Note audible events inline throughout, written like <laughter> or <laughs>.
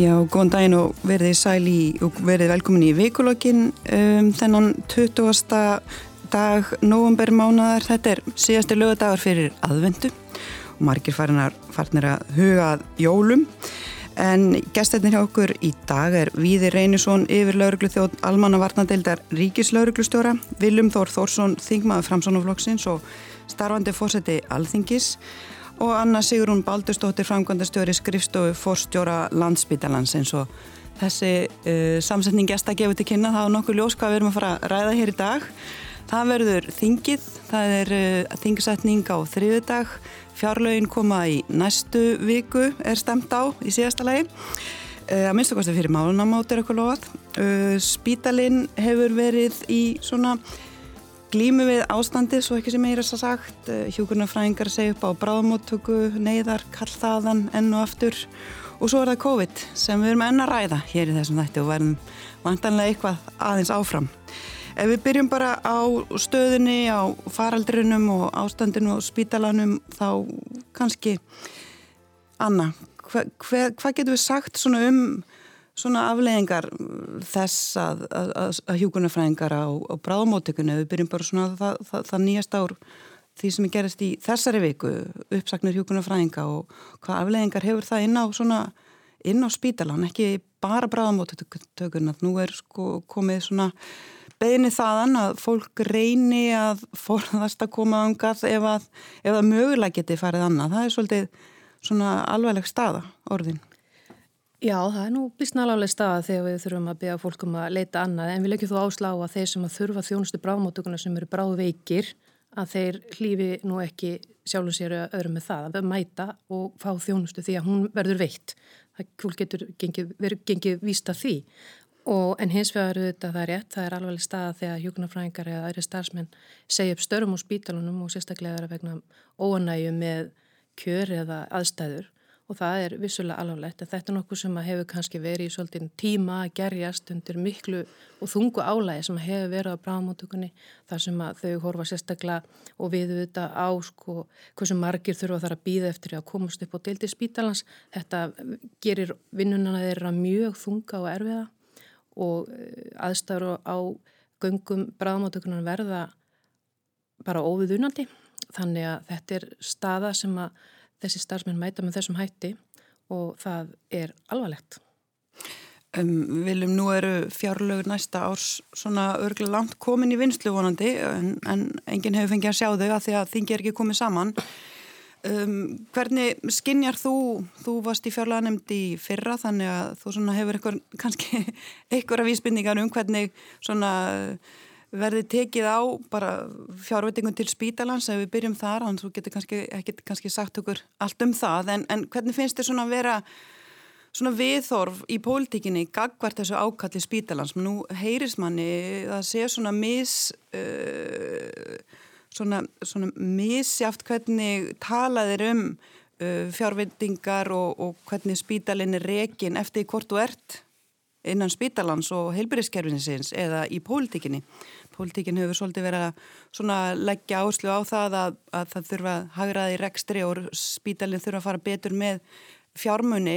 Já, góðan daginn og verðið sæl í og verðið velkomin í vikulokkin um, þennan 20. dag november mánadar. Þetta er síðasti lögadagar fyrir aðvendu og margir farinar farnir að huga jólum. En gæstetnir hjá okkur í dag er Víði Reynisson yfir lauruglu þjótt almanna varnadeildar ríkislauruglustjóra, Viljum Þór Þórsson, þingmaður framsónuflokksins og starfandi fórseti alþingis og Anna Sigrún Baldurstóttir framkvæmdastjóri skrifstofu fórstjóra landsbytalans eins og þessi uh, samsetning gesta gefur til kynna. Það á nokkuð ljós hvað við erum að fara að ræða hér í dag. Það verður þingið það er uh, þingsetning á þriðu dag fjárlögin koma í næstu viku er stemt á í síðasta lagi. Uh, að minnstu kosti fyrir málunamátt er eitthvað lofað. Spítalinn hefur verið í svona glímu við ástandið, svo ekki sem meira svo sagt, eh, hjúkurnafræðingar segja upp á bráðmóttöku, neyðar, kallþaðan, enn og aftur og svo er það COVID sem við erum enn að ræða hér í þessum þætti og verðum vantanlega eitthvað aðeins áfram. Ef við byrjum bara á stöðunni, á faraldrinum og ástandinu og spítalanum þá kannski, Anna, hvað hva, hva getur við sagt svona um svona afleggingar þess að, að, að hjúkunarfræðingar á, á bráðmótökunni, við byrjum bara svona það, það, það nýjast ár því sem er gerist í þessari viku, uppsaknir hjúkunarfræðinga og hvað afleggingar hefur það inn á svona, inn á spítalan, ekki bara bráðmótökunna, nú er sko komið svona beðinni þaðan að fólk reyni að forðast að koma ángat ef að, ef að mögulega geti farið annað, það er svolítið svona alvegleg staða orðin. Já, það er nú bísnalálega staða þegar við þurfum að byggja fólkum að leita annað en við leggjum þú áslá að þeir sem að þurfa þjónustu bráðmótuguna sem eru bráðveikir að þeir hlýfi nú ekki sjálfum sér öðrum með það að mæta og fá þjónustu því að hún verður veikt. Það getur gengið, verið gengið vísta því og en hins vegar þetta það er rétt, það er alveg staða þegar hjókunarfræðingar eða aðri starfsmenn segja upp störum á spítalunum og sérstaklega og það er vissulega alvarlegt en þetta er nokkuð sem hefur kannski verið í svolítið tíma að gerjast undir miklu og þungu álægi sem hefur verið á bráðmótökunni þar sem þau horfa sérstaklega og við þetta á sko hversu margir þurfa þar að býða eftir að komast upp á deildi spítalans. Þetta gerir vinnunana þeirra mjög þunga og erfiða og eh, aðstæður á göngum bráðmótökunan verða bara óviðunandi. Þannig að þetta er staða sem að þessi starfsmenn mæta með þessum hætti og það er alvarlegt. Um, Viljum, nú eru fjárlögur næsta árs svona örgulega langt komin í vinslu vonandi en, en enginn hefur fengið að sjá þau að því að þingi er ekki komið saman. Um, hvernig skinnjar þú, þú varst í fjárlaganemndi fyrra þannig að þú hefur eitthvað, kannski <laughs> eitthvað vísbynningar um hvernig svona verði tekið á bara fjárveitingum til spítalans ef við byrjum þar, þannig að þú getur kannski, ekki kannski sagt okkur allt um það. En, en hvernig finnst þér svona að vera svona viðþorf í pólitíkinni gagvart þessu ákalli spítalans? Nú heyrist manni að sé svona mis uh, svona, svona misjáft hvernig talaðir um uh, fjárveitingar og, og hvernig spítalinn er rekin eftir hvort þú ert innan spítalans og heilbyrðiskerfinsins eða í pólitíkinni Pólitíkin hefur svolítið verið að leggja áherslu á það að, að það þurfa að hagraði rekstri og spítalinn þurfa að fara betur með fjármunni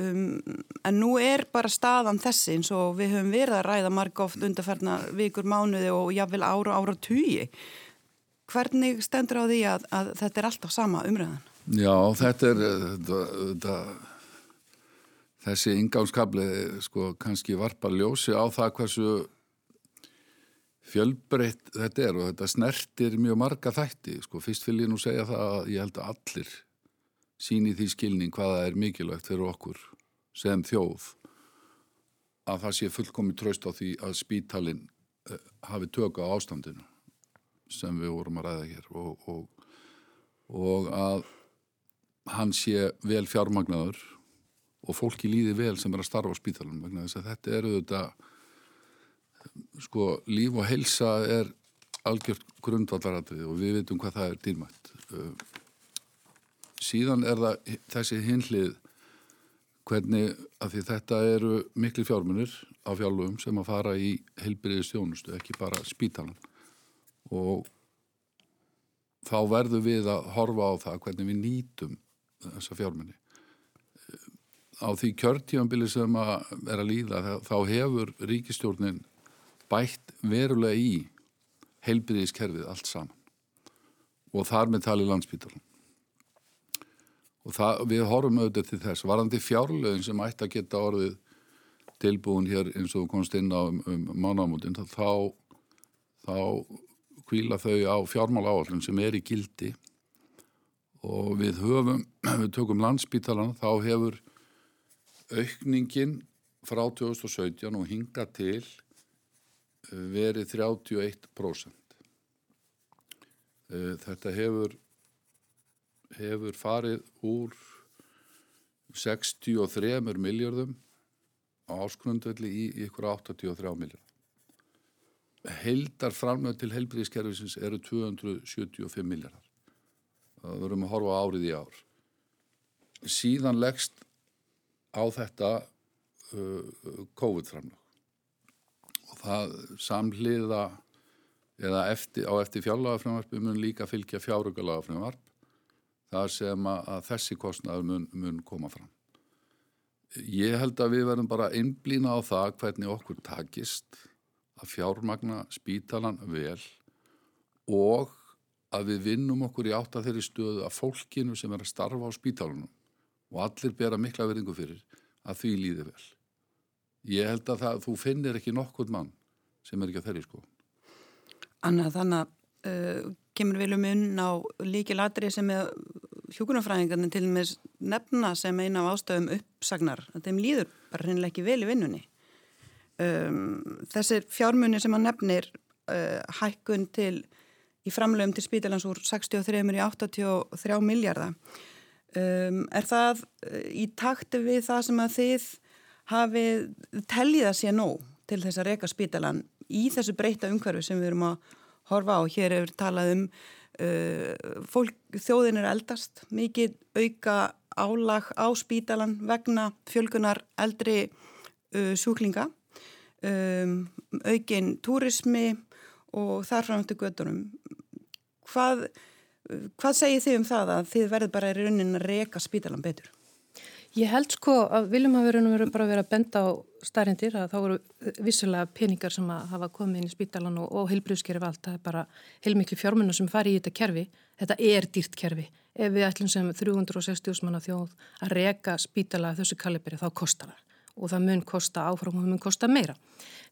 um, en nú er bara staðan þessi eins og við höfum verið að ræða marg oft undarferna vikur mánuði og jáfnvel ára ára tugi. Hvernig stendur á því að, að þetta er alltaf sama umræðan? Já, þetta er þetta, þetta, þessi ingámskabli sko kannski varpa ljósi á það hversu fjölbreytt þetta er og þetta snertir mjög marga þætti sko. Fyrst vil ég nú segja það að ég held að allir síni því skilning hvaða er mikilvægt fyrir okkur sem þjóð að það sé fullkomi tröst á því að spítalinn uh, hafi tökka á ástandinu sem við vorum að ræða hér og, og, og að hann sé vel fjármagnaður og fólki líði vel sem er að starfa á spítalinn vegna þess að þetta eru þetta sko líf og heilsa er algjört grundvallaratrið og við veitum hvað það er dýrmætt. Síðan er það þessi hinlið hvernig að því þetta eru miklu fjármunir á fjárlugum sem að fara í heilbyrðið stjónustu, ekki bara spítalan og þá verður við að horfa á það hvernig við nýtum þessa fjármunni á því kjörtífambili sem að vera líða þá hefur ríkistjórnin bætt verulega í heilbriðiskerfið allt saman og þar með tali landsbítalum. Og það, við horfum auðvitað til þess, varandi fjárlögin sem ætti að geta orðið tilbúin hér eins og komst inn á um, um mánamútin, þá, þá kvíla þau á fjármála áallum sem er í gildi og við höfum, <clears throat> við tökum landsbítalan, þá hefur aukningin frá 2017 og hinga til eh, verið 31%. Eh, þetta hefur, hefur farið úr 63 miljardum á áskrundvelli í ykkur 83 miljard. Heildar framöð til helbriðiskerfisins eru 275 miljardar. Það verðum að horfa árið í ár. Síðan leggst á þetta uh, COVID-framlög og það samhliða eða eftir, á eftir fjárlagafrömmarpi mun líka fylgja fjárökulagafrömmarp þar sem að, að þessi kostnaður mun, mun koma fram. Ég held að við verðum bara einblýna á það hvernig okkur takist að fjármagna spítalan vel og að við vinnum okkur í átt að þeirri stöðu að fólkinu sem er að starfa á spítalunum og allir bera mikla verðingu fyrir að því líði vel. Ég held að það, þú finnir ekki nokkur mann sem er ekki að þeirri sko. Anna þannig að uh, kemur viljum inn á líki latri sem hjókunarfræðingarnir til og með nefna sem eina af ástöðum uppsagnar þeim líður bara reynilega ekki vel í vinnunni. Um, þessir fjármunni sem hann nefnir uh, hækkun til í framlegum til spítalans úr 63 í 83 miljardar. Um, er það uh, í takti við það sem að þið hafið tellið að sé nóg til þess að reyka spítalan í þessu breyta umhverfi sem við erum að horfa á. Hér hefur talað um uh, fólk, þjóðin er eldast, mikið auka álag á spítalan vegna fjölgunar eldri uh, sjúklinga, um, aukin túrismi og þarfram til göttunum. Hvað Hvað segir þið um það að þið verður bara í raunin að reyka spítalan betur? Ég held sko að viljum að vera bara að vera að benda á stærndir að þá eru vissulega peningar sem að hafa komið inn í spítalan og, og heilbriðskerfi allt. Það er bara heilmikli fjármennu sem fari í þetta kerfi. Þetta er dýrt kerfi. Ef við ætlum sem 360 manna þjóð að reyka spítala þessu kaliberi þá kostar það og það mun kosta áfram og það mun kosta meira.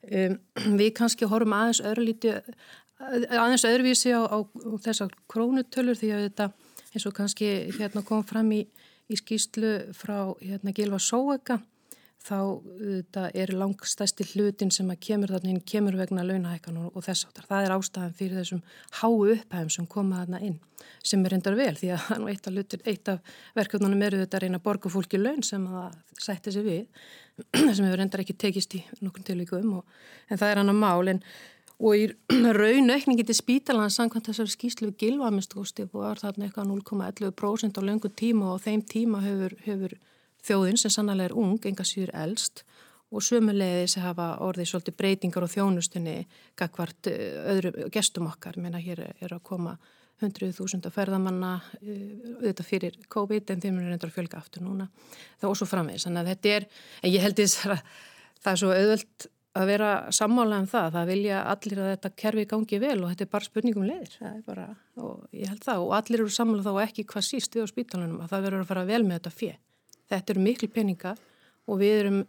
Um, <clears throat> við kannski horfum aðeins öðru lítið aðeins öðruvísi á, á þessar krónutölur því að þetta eins og kannski hérna kom fram í, í skýslu frá hérna Gilva Sóega þá þetta er langstæsti hlutin sem að kemur þarna inn, kemur vegna launahækan og, og þess áttar. Það er ástæðan fyrir þessum háu upphæfum sem koma þarna inn sem er reyndar vel því að <laughs> eitt af, lutur, eitt af verkefnunum eru þetta að reyna að borga fólki laun sem það sætti sig við <clears throat> sem hefur reyndar ekki tekist í nokkun tilvíkum en það er hann að mál en og í <clears throat> raunaukningi til spítalans samkvæmt þessari skýslu við gilvamistrústi var þarna eitthvað 0,11% á löngu tíma og þeim tíma hefur, hefur þjóðin sem sannlega er ung, enga síður eldst og sömulegis hafa orðið svolítið breytingar og þjónustunni gagvart eh, öðru gestum okkar, menna hér er að koma 100.000 ferðamanna eh, auðvitað fyrir COVID en þeim er reyndar að fjölga aftur núna. Það og svo framvegis, þannig að þetta er en ég held þess að það er svo auðvöld að vera sammála um það, það vilja allir að þetta kerfi gangi vel og þetta er bara spurningum leðir, það er bara, og ég held það og allir eru sammála þá ekki hvað síst við á spítalunum að það verður að fara vel með þetta fjö þetta eru miklu peninga og við erum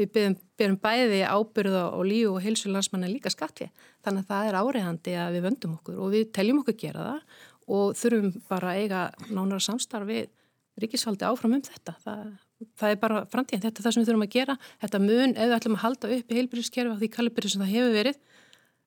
við byrjum, bæði ábyrða og líu og heilsu landsmanna líka skatfi þannig að það er áreðandi að við vöndum okkur og við teljum okkur gera það og þurfum bara að eiga nánara samstarfi ríkisfaldi áfram um þetta. Það það er bara framtíðan, þetta er það sem við þurfum að gera. Þetta mun, ef við ætlum að halda upp í heilbyrjuskerfi á því kalibri sem það hefur verið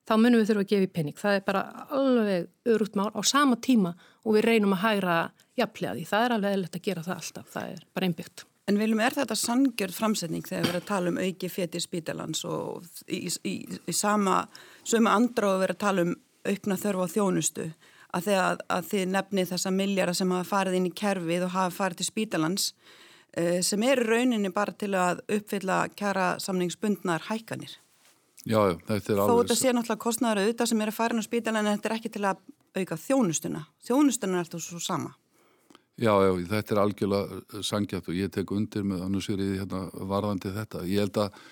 þá munum við þurfum að gefa í penning það er bara alveg öðrútt mál á sama tíma og við reynum að hægra jafnlega því, það er alveg eðlert að gera það alltaf. Það er bara einbyggt. En viljum, er þetta sangjörð framsetning þegar við erum að tala um auki feti spítalans og í, í, í sama sömu andra og við erum að tala um aukna þörfu á þjónustu? Að, að, að þið nefni þessa miljara sem hafa farið inn í kerfið og hafa farið til spítalans sem er rauninni bara til að uppfylla kjara samningsbundnar hækkanir. Já, já, þetta er alveg... Þó þetta sé náttúrulega kostnæður auðvitað sem er að fara inn á spítalan en þetta er ekki til að auka þjónustuna. Þjónustuna er alltaf svo sama. Já, já, þetta er algjörlega sangjart og ég tek undir með annusverið hérna varðandi þetta. Ég held að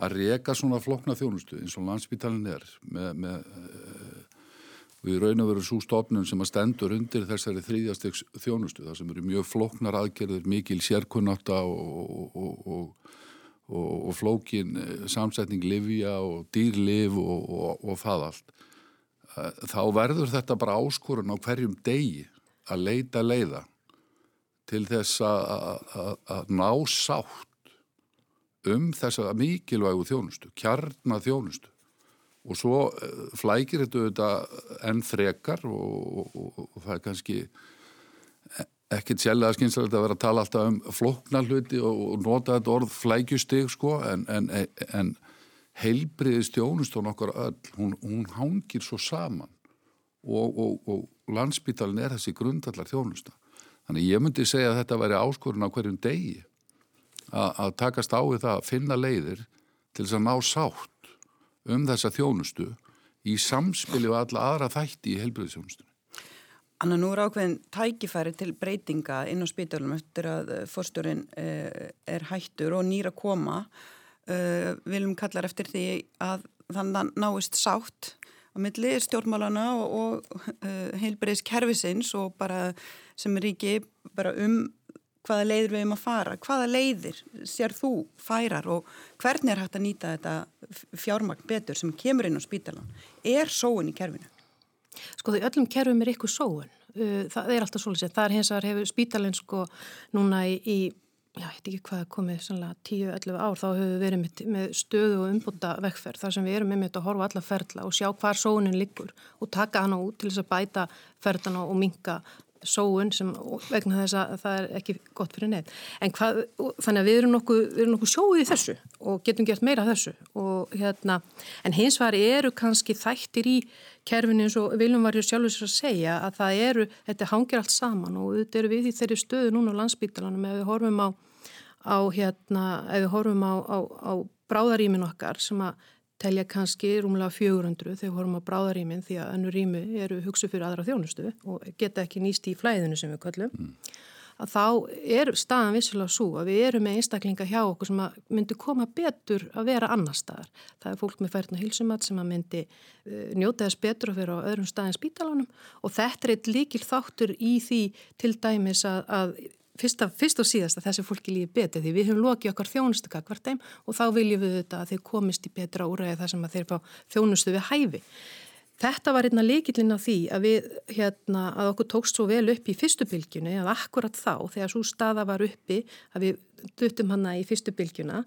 að reka svona flokna þjónustu eins og landsbytalinn er með, með við raun og veru svo stofnum sem að stendur undir þessari þrýðjastegs þjónustu það sem eru mjög floknar aðgerðir, mikil sérkunnáta og, og, og, og flókin eh, samsetning livja og dýrliv og það allt. Eh, þá verður þetta bara áskorun á hverjum degi að leita leiða til þess að ná sátt um þessa mikilvægu þjónustu, kjarnar þjónustu og svo eh, flækir þetta auðvitað enn frekar og, og, og, og það er kannski ekkert sjælega skynsalegt að vera að tala alltaf um flokna hluti og nota þetta orð flækjustig sko en, en, en heilbriði stjónustón okkar öll, hún, hún hangir svo saman. Og landsbytalin er þessi grundallar þjónusta Þannig ég myndi segja að þetta væri áskorun á hverjum degi að takast á við það að finna leiðir til þess að ná sátt um þessa þjónustu í samspili og alla aðra þætti í helbriðsjónustunum. Anna, nú er ákveðin tækifæri til breytinga inn á spítalum eftir að eh, fórstjórin eh, er hættur og nýra koma. Eh, viljum kallar eftir því að þannig náist sátt á milli stjórnmálana og, og heilbreyðs kervisins og bara sem er ekki bara um hvaða leiðir við erum að fara, hvaða leiðir sér þú færar og hvernig er hægt að nýta þetta fjármagn betur sem kemur inn á spítalan er sóun í kerfinu? Sko því öllum kerfum er ykkur sóun. Uh, það er alltaf svolítið, það er hins að hefur spítalinn sko núna í, já, ég veit ekki hvað komið, svona 10-11 ár þá hefur við verið með, með stöðu og umbúta vekkferð þar sem við erum með með að horfa alla ferla og sjá hvar sóunin liggur og taka hana út til þess að bæta ferðana og minka sóun sem vegna þess að það er ekki gott fyrir nefn. En hvað, þannig að við erum nokkuð, við erum nokkuð sjóið í þessu og getum gert meira þessu og hérna, en hins vegar eru kannski þættir í kerfinu eins og viljum varju sjálfur sér að segja að það eru, þetta hangir allt saman og þetta eru við í þeirri stöðu núna á landsbítalanum ef við horfum á, á hérna, ef við horfum á, á, á bráðarýmin okkar sem að telja kannski rúmlega 400 þegar vorum að bráða rýmin því að önnu rými eru hugsu fyrir aðra þjónustu og geta ekki nýst í flæðinu sem við kallum mm. að þá er staðan vissilega svo að við erum með einstaklinga hjá okkur sem myndi koma betur að vera annar staðar. Það er fólk með færðna hilsumat sem myndi uh, njóta þess betur að vera á öðrum staðin spítalánum og þetta er eitt líkil þáttur í því til dæmis að, að fyrst, af, fyrst og síðast að þessi fólki lífi betið því við höfum lokið okkar þjónustu hvert þeim og þá viljum við þetta að þeir komist í betra úræði þar sem þeir fá þjónustu við hæfi. Þetta var einna líkillin á því að við, hérna, að okkur tókst svo vel upp í fyrstu bylgjunni, að akkurat þá, þegar svo staða var uppi, að við duttum hana í fyrstu bylgjuna,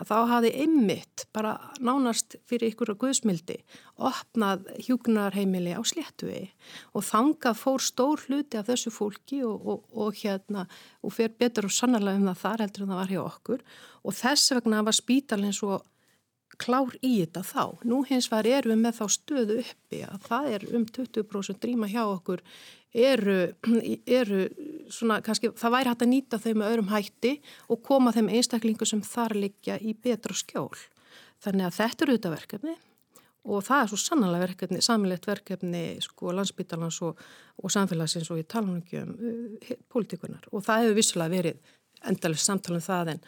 að þá hafi einmitt, bara nánast fyrir ykkur á guðsmildi, opnað hjúknarheimili á sléttuvegi og þangað fór stór hluti af þessu fólki og, og, og hérna, og fer betur og sannarlega um það þar heldur en það var hjá okkur og þess vegna var spítalinn svo klár í þetta þá. Nú hins vegar erum við með þá stöðu uppi að það er um 20% drýma hjá okkur eru, <clears throat> eru svona kannski, það væri hægt að nýta þau með öðrum hætti og koma þeim einstaklingu sem þar liggja í betra skjól. Þannig að þetta eru auðvitað verkefni og það er svo sannlega verkefni, samilegt verkefni sko landsbytalans og, og samfélagsins og í talunum uh, politikunar og það hefur vissulega verið endalist samtalum það en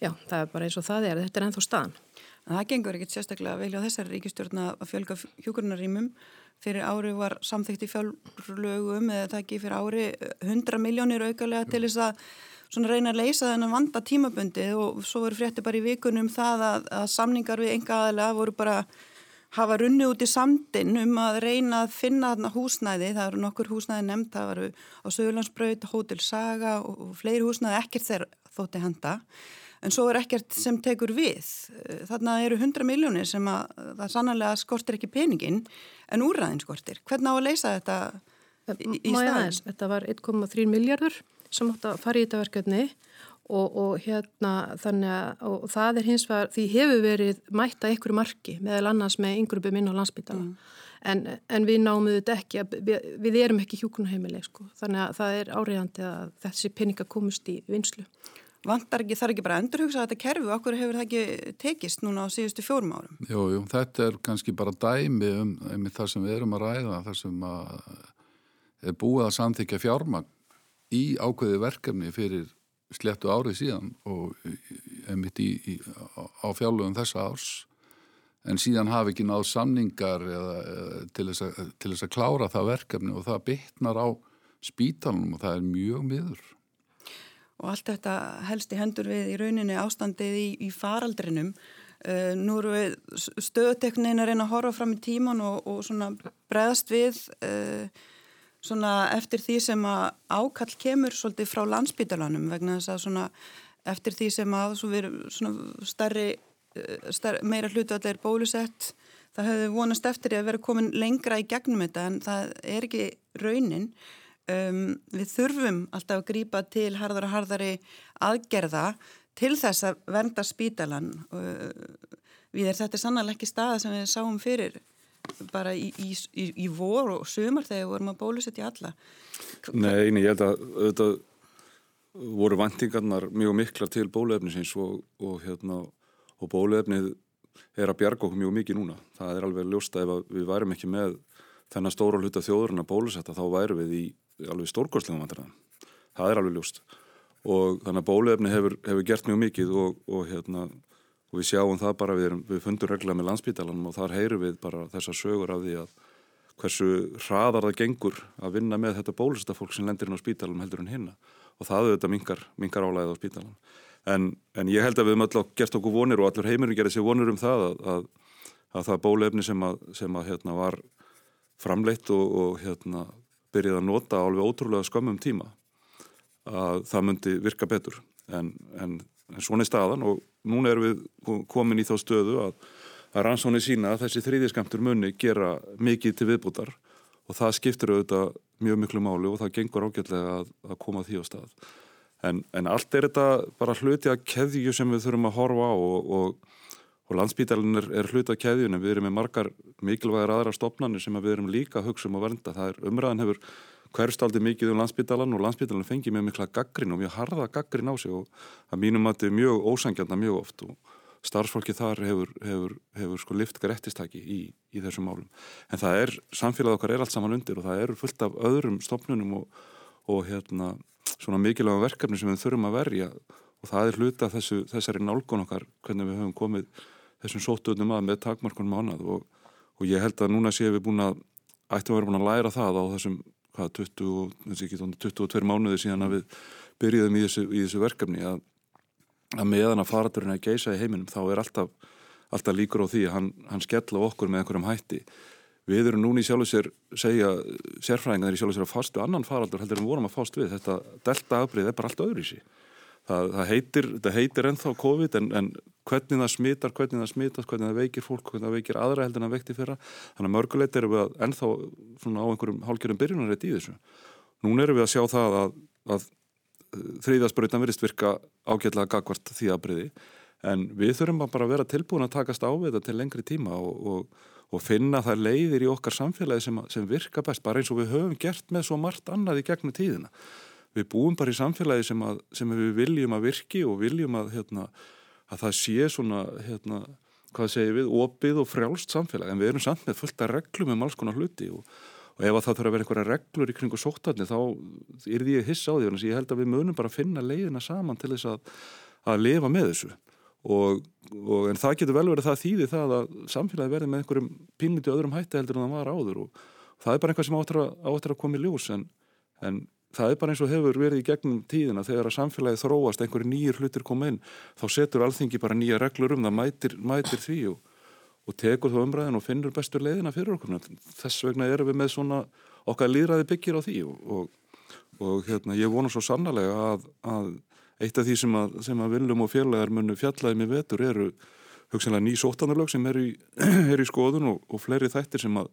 já, það er bara eins og það er, þetta er ennþá staðan. Það gengur ekkert sérstaklega vel á þessari ríkistjórna að fjölga hjókurunarímum. Fyrir ári var samþygt í fjárlögum eða það ekki fyrir ári 100 miljónir aukalega til þess að reyna að leysa þennan vanda tímabundi og svo voru frétti bara í vikunum það að, að samningar við enga aðalega voru bara hafa runni út í samtin um að reyna að finna húsnæði, það eru nokkur húsnæði nefnd, það varu á Sögulandsbröð, Hótel Saga og, og fleiri húsnæði ekkert þeir þótti henda en svo er ekkert sem tekur við. Þarna eru 100 miljónir sem að það sannlega skortir ekki peningin en úrraðin skortir. Hvernig á að leysa þetta í, í staðins? Þetta var 1,3 miljardur sem átt að fara í þetta verkefni og, og hérna þannig að og það er hins vegar, því hefur verið mætta ykkur marki meðal annars með yngrupi minn á landsbytala. Mm. En, en við náum þetta ekki, við, við erum ekki hjúkunarheimileg sko, þannig að það er áriðandi að þessi peninga komust í vinslu vantar ekki, þarf ekki bara að endurhugsa þetta kerfi og okkur hefur það ekki tekist núna á síðustu fjórum árum? Jú, jú, þetta er kannski bara dæmi um, um það sem við erum að ræða, það sem er búið að samþykja fjármagn í ákveði verkefni fyrir slettu árið síðan og emitt í, í, á fjálugum þessa árs en síðan hafi ekki náð samningar eða, eða, til, þess að, til þess að klára það verkefni og það bytnar á spítalunum og það er mjög miður. Og allt þetta helst í hendur við í rauninni ástandið í, í faraldrinum. Uh, nú eru við stöðuteknin að reyna að horfa fram í tíman og, og svona breðast við uh, svona eftir því sem að ákall kemur svolítið frá landsbítalanum vegna þess að svona eftir því sem að við svona stærri Eh, meira hlutu allir bólusett það hefði vonast eftir að vera komin lengra í gegnum þetta en það er ekki raunin um, við þurfum alltaf að grýpa til harðar og harðari aðgerða til þess að vernda spítalan uh, við er þetta sannlega ekki staða sem við sáum fyrir bara í, í, í, í vor og sömur þegar við vorum að bólusetja alla Nei, ég held að þetta voru vantingarnar mjög mikla til bólefnisins og, og hérna og bóluefnið er að bjarga okkur mjög mikið núna. Það er alveg ljóst að ef við værum ekki með þennan stóra hluta þjóðurinn að bólusetta þá værum við í alveg stórgóðslegum vandræðan. Það er alveg ljóst. Og þannig að bóluefni hefur, hefur gert mjög mikið og, og, hérna, og við sjáum það bara, við, erum, við fundum regla með landsbítalanum og þar heyrum við bara þessar sögur af því að hversu hraðar það gengur að vinna með þetta bólusetta fólk sem lendir inn á spítalanum heldur en hinna. Og það auðvitað mingar, mingar álæðið á spítalanum. En, en ég held að við höfum alltaf gert okkur vonir og allur heimurinn gerði sér vonir um það að, að, að það bólefni sem að, sem að hérna, var framleitt og, og hérna, byrjaði að nota alveg ótrúlega skömmum tíma að það myndi virka betur. En, en, en svona er staðan og núna erum við komin í þá stöðu að, að rannsóni sína að þessi þrýðiskamtur muni gera mikið til viðbútar og það skiptir auðvitað mjög miklu máli og það gengur ágætlega að, að koma því á stað. En, en allt er þetta bara hluti að keðju sem við þurfum að horfa á og, og, og landsbítalinn er, er hluti að keðjun en við erum með margar mikilvægar aðra stopnarnir sem við erum líka að hugsa um að vernda. Það er umræðan hefur hverstaldi mikið um landsbítalan og landsbítalan fengið mjög mikla gaggrin og mjög harða gaggrin á sig og að mínum að þetta er mjög ósangjanda mjög oft. Og starfsfólki þar hefur, hefur, hefur sko lift greittistæki í, í þessum málum. En það er, samfélag okkar er allt saman undir og það eru fullt af öðrum stopnunum og, og hérna svona mikilvæga verkefni sem við þurfum að verja. Og það er hluta þessu, þessari nálgun okkar hvernig við höfum komið þessum sóttuðnum að með takmarkunum ánað og, og ég held að núna séum við búin að ættum að vera búin að læra það á þessum hvað, 20, 22 mánuði síðan að við byrjuðum í þessu, í þessu verkefni að, að meðan að faraturinn er geisa í heiminum þá er alltaf, alltaf líkur á því að hann, hann skella okkur með einhverjum hætti Við erum núni í sjálf og sér segja sérfræðingar í sjálf og sér að við annan faraldur heldur en vorum að fást við. Þetta delta afbreyð er bara allt öðru í sí. Það, það heitir, heitir ennþá COVID en, en hvernig það smittar, hvernig það smittar, hvernig það veikir fólk, hvernig það veikir aðra heldur en það vekti fyrra. Þannig að mörgulegt erum við að ennþá á einhverjum hálkjörnum byrjunarreit í þessu. Nún erum við að sjá það að, að þriðasbröðan verist virka ágætlega gagvart því afbreyði en við þurfum bara að vera tilbúin að takast á þetta til lengri tíma og, og og finna það leiðir í okkar samfélagi sem, sem virka best, bara eins og við höfum gert með svo margt annað í gegnum tíðina. Við búum bara í samfélagi sem, að, sem við viljum að virki og viljum að, hérna, að það sé svona, hérna, hvað segir við, opið og frjálst samfélagi, en við erum samt með fullt að reglum um alls konar hluti og, og ef það þurfa að vera einhverja reglur í kringu sóttarni þá er því að hissa á því, ég held að við munum bara finna leiðina saman til þess að, að lifa með þessu. Og, og en það getur vel verið það þýði það að samfélagi verði með einhverjum pínliti öðrum hætti heldur en það var áður og það er bara einhvað sem áttur að, áttur að koma í ljós. En, en það er bara eins og hefur verið í gegnum tíðina þegar að samfélagi þróast einhverju nýjir hlutir koma inn þá setur alþingi bara nýja reglur um það mætir, mætir því og, og tekur þá umræðin og finnur bestur leiðina fyrir okkur. Þess vegna erum við með svona okkar líðræði byggir á því og, og hérna, ég vona svo sannlega að, að eitt af því sem að, sem að viljum og fjarlæðar munu fjallaði með vetur eru hugsanlega ný sóttanarlög sem eru í, <clears throat> er í skoðun og, og fleiri þættir sem að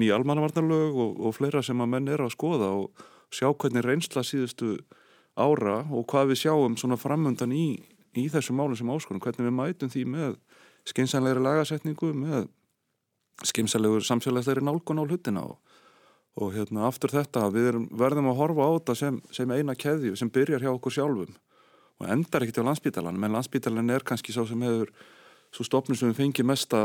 ný almannavarnarlög og, og fleira sem að menn eru að skoða og sjá hvernig reynsla síðustu ára og hvað við sjáum svona framöndan í, í þessu máli sem áskonum, hvernig við mætum því með skynsanlegri lagasetningu, með skynsanlegur samfélagslegri nálgun á hlutina og, og hérna aftur þetta við erum, verðum að horfa á þetta sem, sem eina keðju sem byrjar hjá okkur sjálfum og endar ekkert á landsbítalan menn landsbítalan er kannski sá sem hefur svo stopnum sem við fengið mesta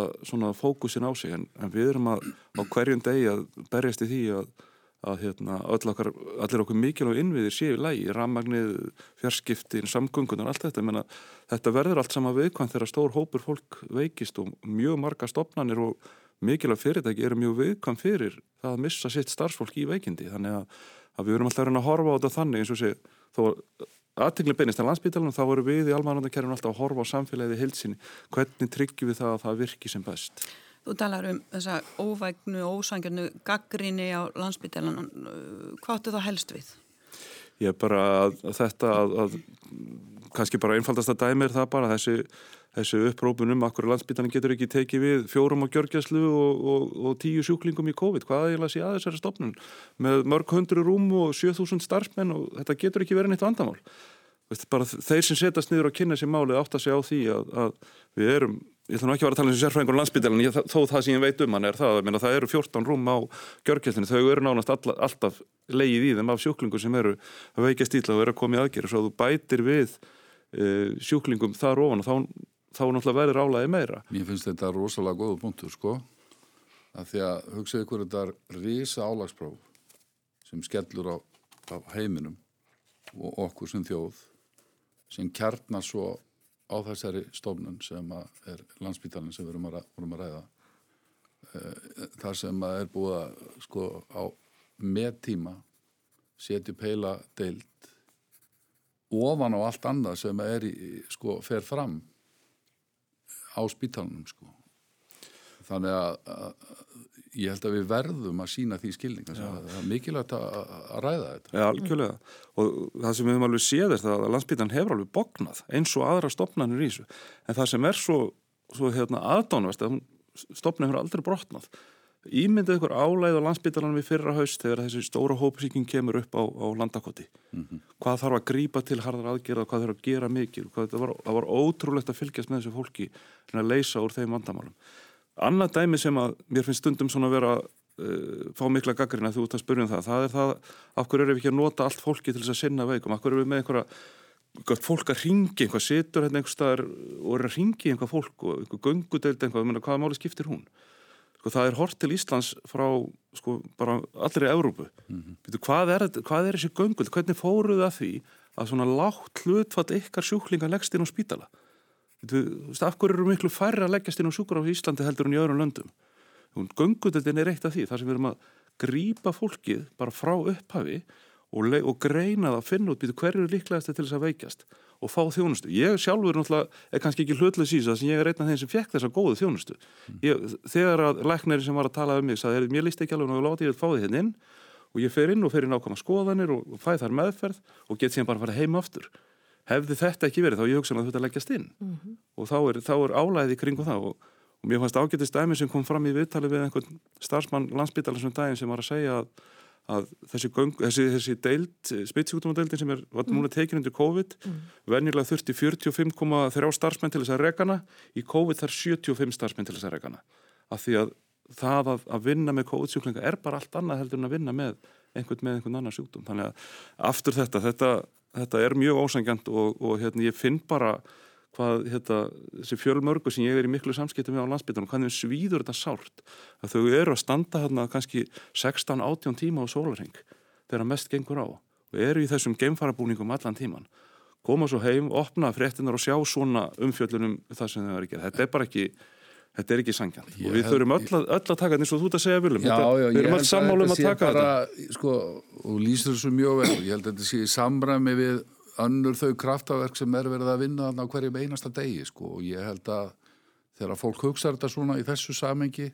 fókusin á sig en, en við erum að á hverjum degi að berjast í því að, að hérna, okkar, allir okkur mikilvæg innviðir séu lægi, rammagnið, fjarskiptin, samgöngunar, allt þetta. Menna, þetta verður allt sama viðkvæmt þegar stór hópur fólk veikist og mjög marga stopnarnir og mikilvæg fyrirtæki eru mjög viðkvæmt fyrir það að missa sitt starfsfólk í veikindi. Þannig að, að við verum alltaf að horfa á þetta þannig eins og sé, þó aðtingli beinist á landsbytalanum, þá voru við í almanandakerfinu alltaf að horfa á samfélagið hilsinni. Hvernig tryggjum við það að það virki sem best? Þú talar um þessa óvægnu ósangjarnu gaggrinni á landsbytjalan. Hvað áttu þá helst við? Ég er bara að þetta að, að kannski bara einfaldast að dæmi er það bara þessi, þessi upprópunum akkur landsbytjalan getur ekki tekið við fjórum á gjörgjæslu og, og, og tíu sjúklingum í COVID. Hvað er það að sé að þessari stopnun? Með mörg hundru rúm og 7000 starfsmenn og þetta getur ekki verið neitt vandamál. Bara þeir sem setast niður og kynna sér málið átt að segja á því að, að við erum ég ætla nú ekki að vera að tala um þessi sérfræðingur á landsbytælun þó það sem ég veit um hann er það. Að það eru 14 rúm á gjörgjastinu, þau eru nánast all, alltaf leið í þeim af sjúklingum sem eru að veikja stíla og eru að koma í aðgerð svo þú bætir við uh, sjúklingum þar ofan og þá, þá náttúrulega verður álæði meira. Mér finnst þetta rosalega góða punktur sko. Að því að hugsaðu ykkur þetta er risa álagspróf sem skellur á, á heiminum og okkur sem þjóð sem kjarnar svo á þessari stofnun sem er landsbítalinn sem við erum að, vorum að ræða. Eh, þar sem er búið að sko á með tíma setju peila deilt ofan á allt annað sem er í, sko fer fram á spítalunum sko. Þannig að, að ég held að við verðum að sína því skilning það er mikilvægt að, að ræða þetta. Já, algjörlega, og það sem við höfum alveg séð er það að landsbítan hefur alveg bognað eins og aðra stopnarnir í þessu. En það sem er svo, svo hérna, aðdánvest að stopnarnir hefur aldrei brotnað. Ímyndið ykkur álæð á landsbítalanum í fyrra haust þegar þessi stóra hópsíking kemur upp á, á landakoti. Mm -hmm. hvað þarf að grípa til harðar aðgerða hvað þarf að gera mikil það var, það var ótrúlegt að fylgjast með þessu fólki að leysa úr þeim vandamálum Annað dæmi sem að mér finnst stundum svona að vera uh, fá mikla gaggrinn að þú ert að spyrja um það, það er það af hverju erum við ekki að nota allt fólki til þess að sinna veikum, af hverju erum við með einhverja fólk að ringi, einhvað situr hérna einhver staðar og er að ringi einhvað fólk og einhver gungudeld einhvað, menna, hvaða máli skiptir hún? Sko það er hort til Íslands frá sko bara allir í Európu. Mm -hmm. hvað, er, hvað er þessi gunguld? Hvernig fóruð það því að svona lágt hlutfatt ykkar sjúklinga leggst inn á spítala? Af hverju eru miklu færri að leggjast inn á sjúkur á Íslandi heldur en í öðrum löndum Göngutöldin er eitt af því þar sem við erum að grýpa fólkið bara frá upphafi og, og greina það að finna út hverju er líklegast til þess að veikjast og fá þjónustu. Ég sjálfur náttúrulega er kannski ekki hlutlega sísa að ég er einn af þeim sem fekk þessa góðu þjónustu. Ég, þegar að læknari sem var að tala um mig sagði, mér líst ekki alveg og láti ég að fá því hérna inn og ég fer inn og fer inn ákvæma og, og og hefði þetta ekki verið þá ég hugsa að þetta leggjast inn. Mm -hmm. og þá er, er álæði kring það og, og mér fannst ágættist dæmi sem kom fram í viðtali við einhvern starfsmann landsbytalarsum daginn sem var að segja að, að þessi, göng, þessi, þessi deild, spitsjúkdómadeildin sem er var núna tekin undir COVID mm. venjulega þurfti 45,3 starfsmenn til þess að regana, í COVID þar 75 starfsmenn til þess að regana af því að það að, að vinna með COVID-sjúklinga er bara allt annað heldur en að vinna með einhvern með einhvern annan sjúkdóm. Þannig að aftur þetta, þetta þetta er mjög ósangjant og, og hérna, ég finn bara hvað hérna, þessi fjölmörgu sem ég er í miklu samskiptum með á landsbytunum, hvernig svíður þetta sárt. Að þau eru að standa hérna kannski 16-18 tíma á sólarheng þegar mest gengur á og eru í þessum geimfarabúningum allan tíman koma svo heim, opna fréttinar og sjá svona umfjöllunum það sem þau eru að gera. Þetta er bara ekki Þetta er ekki sangjan og við þurfum öll öll að taka þetta eins og þú ert að segja viljum. Við erum öll sammálu um að taka bara, þetta. Sko, og lýstur þessu mjög vel. Ég held að þetta sé í samræmi við önnur þau kraftaverk sem er verið að vinna á hverjum einasta degi. Sko. Og ég held að þegar fólk hugsa þetta svona í þessu samengi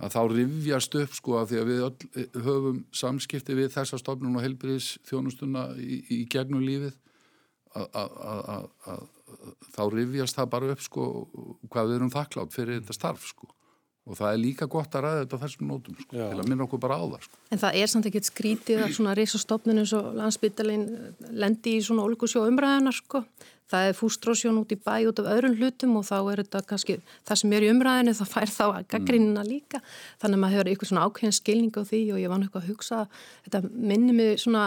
að þá rivjast upp sko að því að við öll höfum samskipti við þessa stofnun og helbriðs þjónustuna í, í gegnum lífið að þá rifjast það bara upp sko hvað við erum þakklátt fyrir þetta starf sko. Og það er líka gott að ræða þetta þessum nótum sko Já. til að minna okkur bara á það sko. En það er samt ekkert skrítið að svona risastofnun eins og landsbyttalinn lendi í svona olgusjó umræðina sko. Það er fústrósjón út í bæ út af öðrum hlutum og þá er þetta kannski það sem er í umræðinu það fær þá að gaggrínina líka. Þannig að maður hefur eitthvað svona ákveðin skilning á því og ég var náttúrulega að hugsa þetta minni mig svona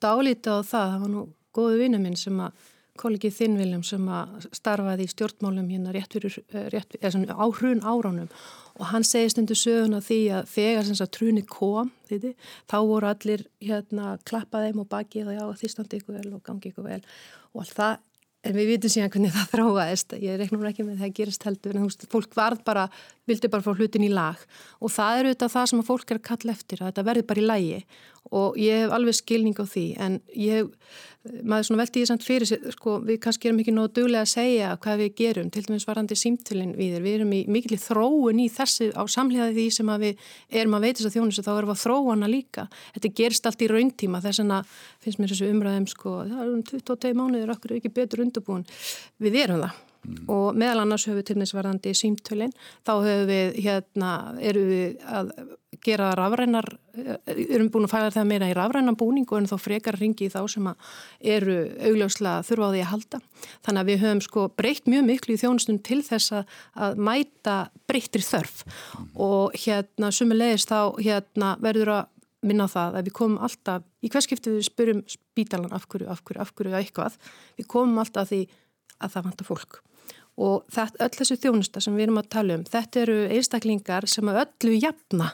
dálítið á það. Það var nú góðu vinnu minn sem að kollegi þinn Viljum sem að starfaði í stjórnmálum hérna rétt fyrir, eh, rétt, eða svona á hrun áránum og hann segist undir söguna því að þegar sem sagt trunni kom þiði, þá voru allir hérna klappaðið og bakið og já því standi ykkur vel og gangi ykkur vel og allt það. En við vitum síðan hvernig það <laughs> þráaðist, ég reiknum ekki með það að gerast heldur, en þú fólk varð bara, vildi bara fá hlutin í lag. Og það er auðvitað það sem að fólk er að kalla eftir, að þetta verði bara í lagi og ég hef alveg skilning á því en ég, maður svona veldi ég samt fyrir sko, við kannski erum ekki nógu duglega að segja hvað við gerum, til dæmis varandi símtölinn við, við erum í mikil þróun í þessi á samhliðaði því sem við erum að veitast að þjónustu, þá erum við að þróana líka. Þetta gerist allt í rauntíma, þess að finnst mér þessu umræðum, sko það er um 22 mánuður, okkur ekki betur undurbúin við erum það Mm. og meðal annars höfum við til næst varðandi símtölinn, þá höfum við hérna, erum við að gera rafrænar, eh, erum búin að fæða það meira í rafrænan búningu en þá frekar ringi í þá sem eru augljóslega þurfa á því að halda. Þannig að við höfum sko breytt mjög miklu í þjónustunum til þess að mæta breyttir þörf og hérna sumulegist þá hérna verður að minna það að við komum alltaf, í hverskipti við spurum spítalan af hverju, af hverju, af hverju eitthvað, við komum alltaf því að það vantar fólk og þetta, öll þessu þjónusta sem við erum að tala um, þetta eru einstaklingar sem að öllu jafna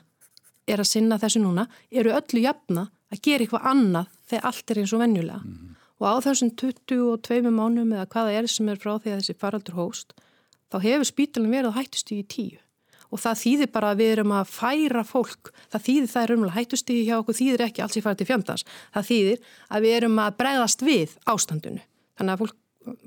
er að sinna þessu núna, eru öllu jafna að gera eitthvað annað þegar allt er eins og venjulega. Mm -hmm. Og á þessum 22 mánum eða hvaða er sem er frá því að þessi faraldur hóst, þá hefur spítalinn verið hættustu í tíu. Og það þýðir bara að við erum að færa fólk, það þýðir það er umlega hættustíði hjá okkur, þýðir ekki alls í farið til fjandans. Það þýðir að við erum að bregðast við ástandinu. Þannig að fólk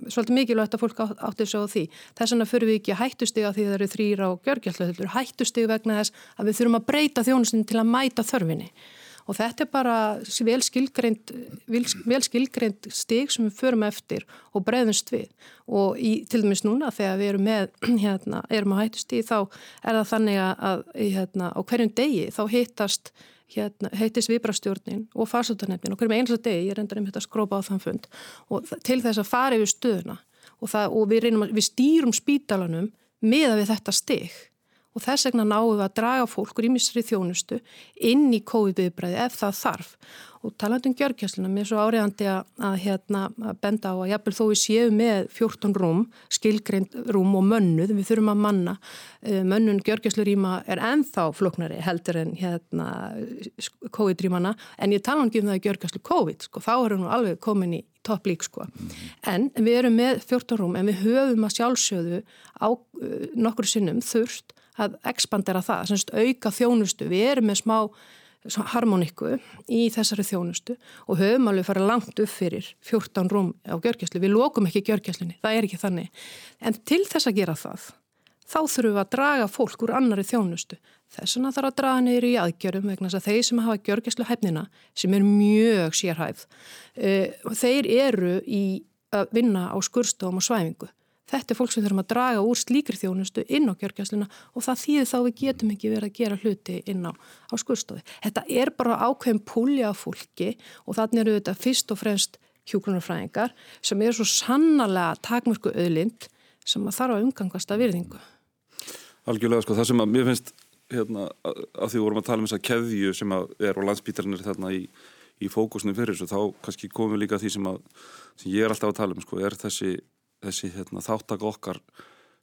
svolítið mikilvægt að fólk átti svo á því. Þess vegna fyrir við ekki hættustega því það eru þrýra og gjörgjallöður, hættustega vegna þess að við þurfum að breyta þjónustinu til að mæta þörfinni. Og þetta er bara vel skilgreind, vel skilgreind stig sem við förum eftir og breyðumst við. Og í, til dæmis núna þegar við erum með, <clears throat> hérna, erum að hættustegi þá er það þannig að hérna, á hverjum degi þá hittast hérna, heitist viðbrastjórnin og farsóttanefnin og hverjum einasta degi ég reyndar um þetta að skrópa á þann fund og til þess að fara yfir stöðuna og, það, og við, reynum, við stýrum spítalanum meða við þetta steg og þess vegna náum við að draga fólkur í misri þjónustu inn í COVID-viðbræði ef það þarf og talandum gjörgjæsluna, mér er svo áriðandi að, að, hérna, að benda á að jafnvel þó við séum með 14 rúm, skilgreind rúm og mönnuð, við þurfum að manna eh, mönnun gjörgjæslurýma er enþá floknari heldur en hérna, COVID-rýmana en ég tala um það að gjörgjæslu COVID, sko, þá erum við alveg komin í topplík sko. En við erum með 14 rúm en við höfum að sjálfsögðu á uh, nokkur sinnum þurft að expandera það, semst auka þjónustu. Við erum með smá harmoníku í þessari þjónustu og höfum alveg farið langt upp fyrir 14 rúm á gjörgjæslu. Við lókum ekki gjörgjæslunni, það er ekki þannig. En til þess að gera það, þá þurfum við að draga fólk úr annari þjónustu. Þess vegna þarf að draga neyru í aðgjörum vegna þess að þeir sem hafa gjörgjæslu hæfnina, sem er mjög sérhæfð, uh, þeir eru í að vinna á skurstofum og svæfingu. Þetta er fólk sem þurfum að draga úr slíkri þjónustu inn á kjörgjastluna og það þýðir þá við getum ekki verið að gera hluti inn á, á skurstofi. Þetta er bara ákveðin púlja af fólki og þannig eru þetta fyrst og fremst hjúklunarfræðingar sem eru svo sannarlega takmörku öðlind sem að þarf að umgangast að virðingu. Algjörlega sko, það sem að mér finnst hérna, að því vorum að tala um þessa keðju sem er á landsbítarnir þarna í, í fókusnum fyrir þessu, þá kannski komum við líka því sem, að, sem ég er alltaf að tala um, sko, er þessi þessi hérna, þáttak okkar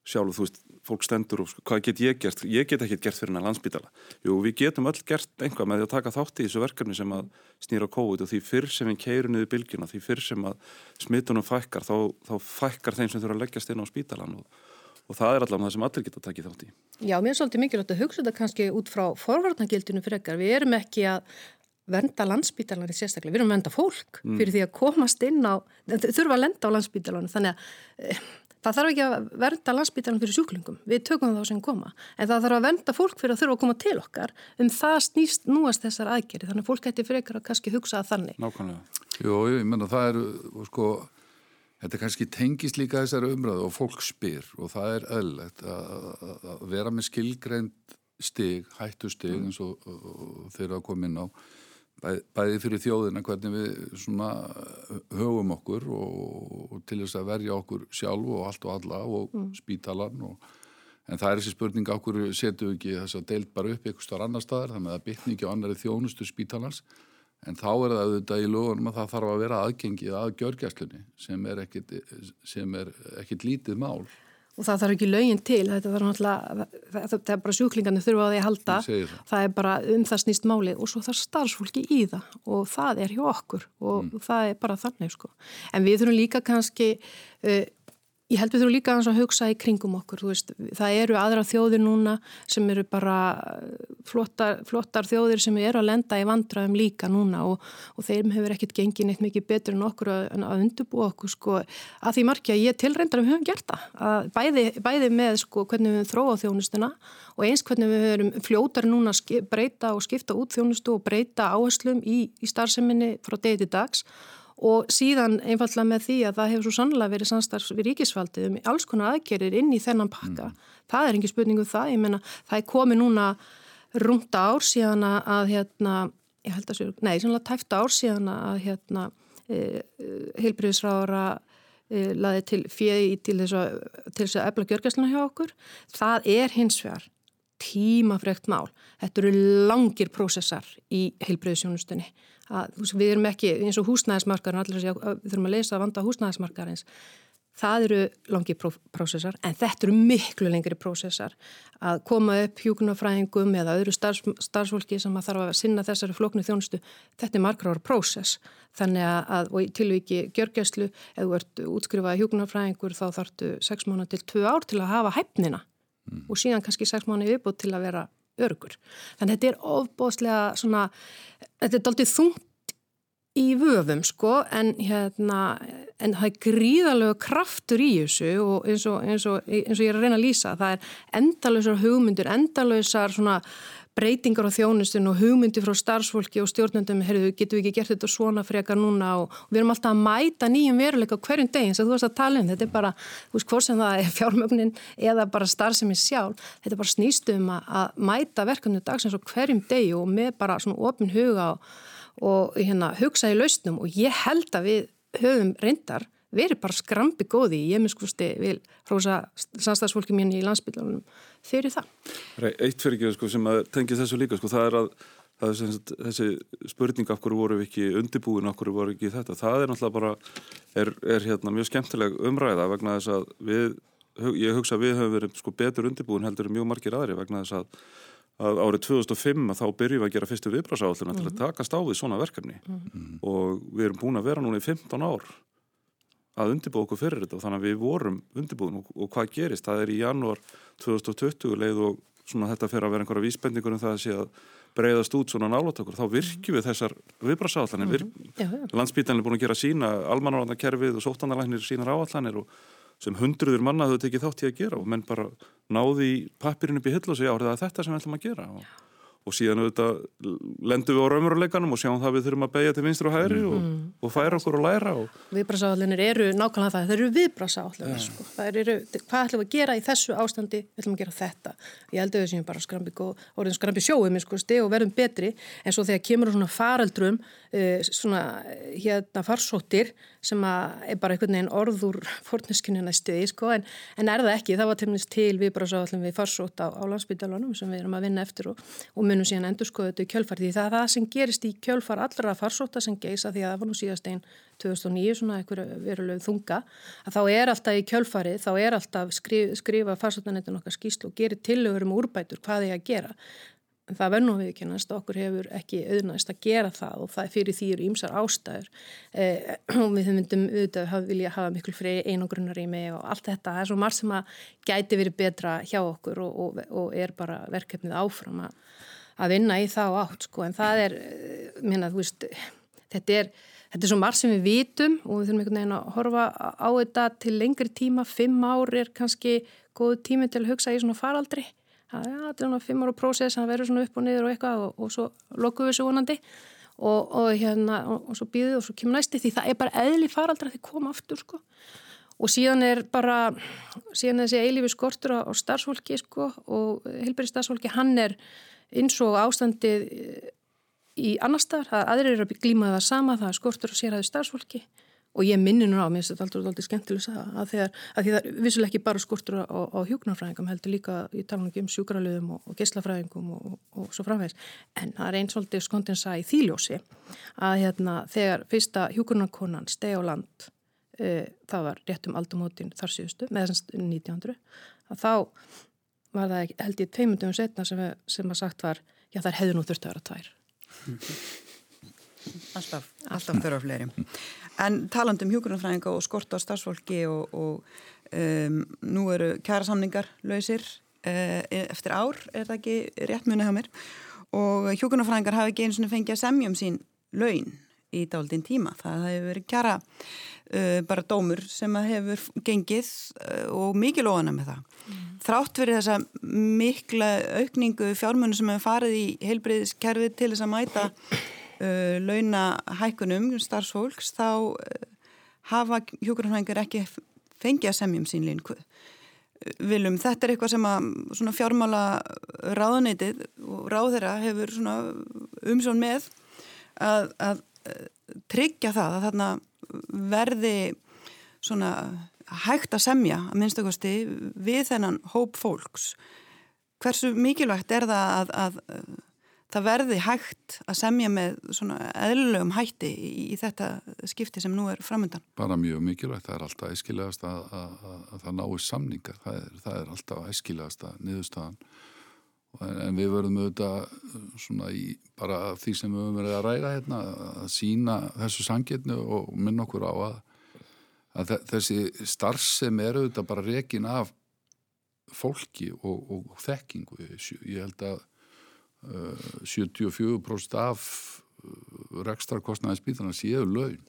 sjálf, þú veist, fólk stendur og sko, hvað get ég gert? Ég get ekki gert fyrir hennar landsbytala. Jú, við getum öll gert einhvað með því að taka þátt í þessu verkefni sem að snýra COVID og því fyrr sem við keirum niður bylgjuna, því fyrr sem að smittunum fækkar, þá, þá fækkar þeim sem þurfa að leggjast inn á spítalan og, og það er allavega það sem allir geta takið þátt í. Já, mér er svolítið mikilvægt að hugsa þetta kannski út frá forvarnagildinu frekar. Við erum ekki að venda landsbítalarni sérstaklega, við erum að venda fólk mm. fyrir því að komast inn á þurfa að lenda á landsbítalarni þannig að e, það þarf ekki að venda landsbítalarni fyrir sjúklingum, við tökum þá sem koma en það þarf að venda fólk fyrir að þurfa að koma til okkar um það snýst núast þessar aðgeri, þannig að fólk hætti frekar að kannski hugsa að þannig. Nákvæmlega. Jó, ég menna það er sko, þetta kannski tengist líka þessari umræðu og fólk spyr og það er öllegt að vera með skilgreynd stig, hættu stig mm. eins og, og þeirra að koma inn á bæði fyrir þjóðina hvernig við svona höfum okkur og, til þess að verja okkur sjálf og allt og alla og mm. spítalan og en það er þessi spurning á hverju setjum við ekki þess að deilt bara upp eitthvað starf annar staðar þannig að það bytni ekki á annari þjónustu spítalans En þá er það auðvitað í lögunum að það þarf að vera aðgengið að gjörgjastlunni sem er ekkit, sem er ekkit lítið mál. Og það þarf ekki lögin til, þetta þarf náttúrulega, það er bara sjúklingarnir þurfa að því að halda, það. það er bara um það snýst máli og svo þarf starfsfólki í það og það er hjá okkur og mm. það er bara þannig sko. En við þurfum líka kannski uh, Ég held við þurfum líka að hugsa í kringum okkur, veist, það eru aðra þjóðir núna sem eru bara flottar, flottar þjóðir sem eru að lenda í vandraðum líka núna og, og þeim hefur ekkert gengið neitt mikið betur en okkur að, að undurbúa okkur sko að því margja ég tilreyndar að við höfum gert það, bæði, bæði með sko hvernig við höfum þróað þjónustuna og eins hvernig við höfum fljótar núna að breyta og skipta út þjónustu og breyta áherslum í, í starfseminni frá degi til dags og síðan einfallega með því að það hefur svo sannlega verið samstarfs við ríkisfaldið um alls konar aðgerir inn í þennan pakka. Mm. Það er engin spurningu um það, ég menna það er komið núna rúmta ár síðan að hérna, ég held að séu, nei, sannlega tæfta ár síðan að hérna e, e heilbriðisráðara e, laði til fjöði til þess að efla gjörgæsluna hjá okkur. Það er hins vegar tímafregt mál. Þetta eru langir prósessar í heilbriðisjónustunni að við erum ekki eins og húsnæðismarkar við þurfum að leysa að vanda húsnæðismarkarins það eru langi prósessar en þetta eru miklu lengri prósessar að koma upp hjúkunarfræðingum eða öðru starfs, starfsfólki sem að þarf að sinna þessari floknu þjónustu þetta er margra ára prósess þannig að, og tilviki gjörgjæslu eða þú ert útskrifað hjúkunarfræðingur þá þartu 6 mánu til 2 ár til að hafa hæfnina mm. og síðan kannski 6 mánu viðbútt til að vera örgur. Þannig að þetta er ofbóðslega svona, þetta er doldið þungt í vöfum sko en hérna, en það er gríðalög kraftur í þessu og eins og, eins og, eins og ég er að reyna að lýsa, það er endalösar hugmyndur, endalösar svona breytingar á þjónustun og hugmyndi frá starfsfólki og stjórnendum, heyrðu, getum við ekki gert þetta svona frekar núna og við erum alltaf að mæta nýjum veruleika hverjum deginn sem þú varst að tala um, þetta er bara, þú veist hvort sem það er fjármögnin eða bara starfsemi sjálf, þetta er bara snýstum að, að mæta verkefni dagsins og hverjum degi og með bara svona ofin huga og, og hérna, hugsa í lausnum og ég held að við höfum reyndar verið bara skrambi góði í ég miskusti vil hrósa samstagsfólki mín í landsbygglanum fyrir það. Eitt fyrir ekki sko, sem að tengja þessu líka, sko, það er að það er þessi spurning af hverju voru við ekki undibúin, af hverju voru ekki þetta það er náttúrulega bara, er, er hérna mjög skemmtileg umræða vegna þess að við, ég hugsa að við höfum verið sko betur undibúin heldur mjög margir aðri vegna þess að að árið 2005 að þá byrjum við að gera fyrstu viðbrásáalluna mm -hmm. til að mhm. takast á við svona verkefni mm -hmm. og við erum búin að vera núna í 15 ár að undirbúa okkur fyrir þetta og þannig að við vorum undirbúin og, og hvað gerist, það er í janúar 2020 leið og svona þetta fer að vera einhverja vísbendingur um það að sé að breyðast út svona nálat okkur, þá virkjum við þessar viðbrasáallanir, mm -hmm. landsbítanir er búin að gera sína, almanarvarnakerfið og sóttanarlæknir sínar áallanir og sem hundruður manna þau tekið þátt í að gera og menn bara náði pappirinn upp í hill og segja árið að þetta sem við ætlum að gera. Og og síðan auðvitað lendum við á raunveruleikanum og sjáum það við þurfum að beigja til vinstur og hæri mm. og, mhm. og færa okkur og læra og... Viðbrasáallinir eru nákvæmlega það, það eru viðbrasáallinir yeah. sko. hvað ætlum við að gera í þessu ástandi við ætlum að gera þetta ég held að við séum bara skrambi, skrambi sjóum sko, og verðum betri en svo þegar kemur svona faraldrum uh, svona hérna farsóttir sem er bara einhvern veginn orður <laughs> forneskinu næstuði sko, en, en er það ekki, það var til við munum síðan endur skoða þetta í kjölfar því það er það sem gerist í kjölfar allra farsóta sem geisa því að það var nú síðast einn 2009 svona einhverju veruleg þunga að þá er alltaf í kjölfari þá er alltaf skrif, skrifa farsótanettun okkar skýslu og gerir tillögur um úrbætur hvað þið að gera. En það verður nú viðkynast, okkur hefur ekki auðnæst að gera það og það fyrir því eru ímsar ástæður. Eh, <clears throat> og við myndum auðvitað að vilja hafa miklu frið einogrunnar í mig og allt þetta, það er svo margt sem að gæti verið betra hjá okkur og, og, og er bara verkefnið áfram að að vinna í þá átt sko. En það er, eh, minna þú veist þetta er, þetta er svo marg sem við vitum og við þurfum einhvern veginn að horfa á þetta til lengri tíma, fimm ár er kannski góð tími til að hugsa í svona faraldri, það ja, er svona fimm ára prósess, það verður svona upp og niður og eitthvað og, og svo lokuðu við svo vonandi og, og hérna og, og svo býðuð og svo kemur næsti því það er bara eðli faraldra því koma aftur sko og síðan er bara síðan er þessi eilífi skortur á starfsfólki sko og helbæri starfsfólki hann er eins og ástandið eh, í annar staðar, það aðrir eru að glíma það sama, það er skortur og sérhæðu starfsfólki. Og ég minni nú á, mér finnst þetta aldrei, aldrei skemmtileg að, að, þegar, að því það er vissuleg ekki bara skurtur á, á hjóknarfræðingum heldur líka í talunum um sjúkralöðum og, og geyslafræðingum og, og svo framvegs en það er eins og aldrei skondinsa í þýljósi að hérna, þegar fyrsta hjóknarkonan steg á land það var rétt um aldumótin þar síðustu, með þessast 1900 að þá var það held ég tveimundum setna sem, sem að sagt var já það hefði nú þurftu að vera tvær <laughs> Alltaf, alltaf þurfa fleiri. En taland um hjókunarfræðinga og skort á starfsfólki og, og um, nú eru kæra samningar lausir uh, eftir ár, er það ekki rétt muni hjá mér og hjókunarfræðingar hafi ekki eins og fengið að semja um sín laun í dálítinn tíma. Það hefur verið kæra bara dómur sem hefur gengið uh, og mikið lofana með það. Mm. Þrátt fyrir þessa mikla aukningu fjármunum sem hefur farið í heilbriðiskerfið til þess að mæta uh, launahækunum starfsfólks þá uh, hafa hjókurarfængar ekki fengið að semjum sín línu. Viljum, þetta er eitthvað sem að fjármála ráðaneytið og ráðherra hefur umsjón með að, að tryggja það að þarna verði svona hægt að semja að minnstakosti við þennan hóp fólks. Hversu mikilvægt er það að, að það verði hægt að semja með svona eðlulegum hætti í, í þetta skipti sem nú er framöndan? Bara mjög mikilvægt, það er alltaf æskilegast að, að, að það náist samningar, það er, það er alltaf æskilegast að niðurstaðan en við verðum auðvitað svona í bara því sem við höfum verið að ræða hérna að sína þessu sangirnu og minna okkur á að, að þessi starf sem er auðvitað bara rekin af fólki og, og, þekkingu. Ég held að 74% af uh, rekstarkostnaði spíðana séu laun.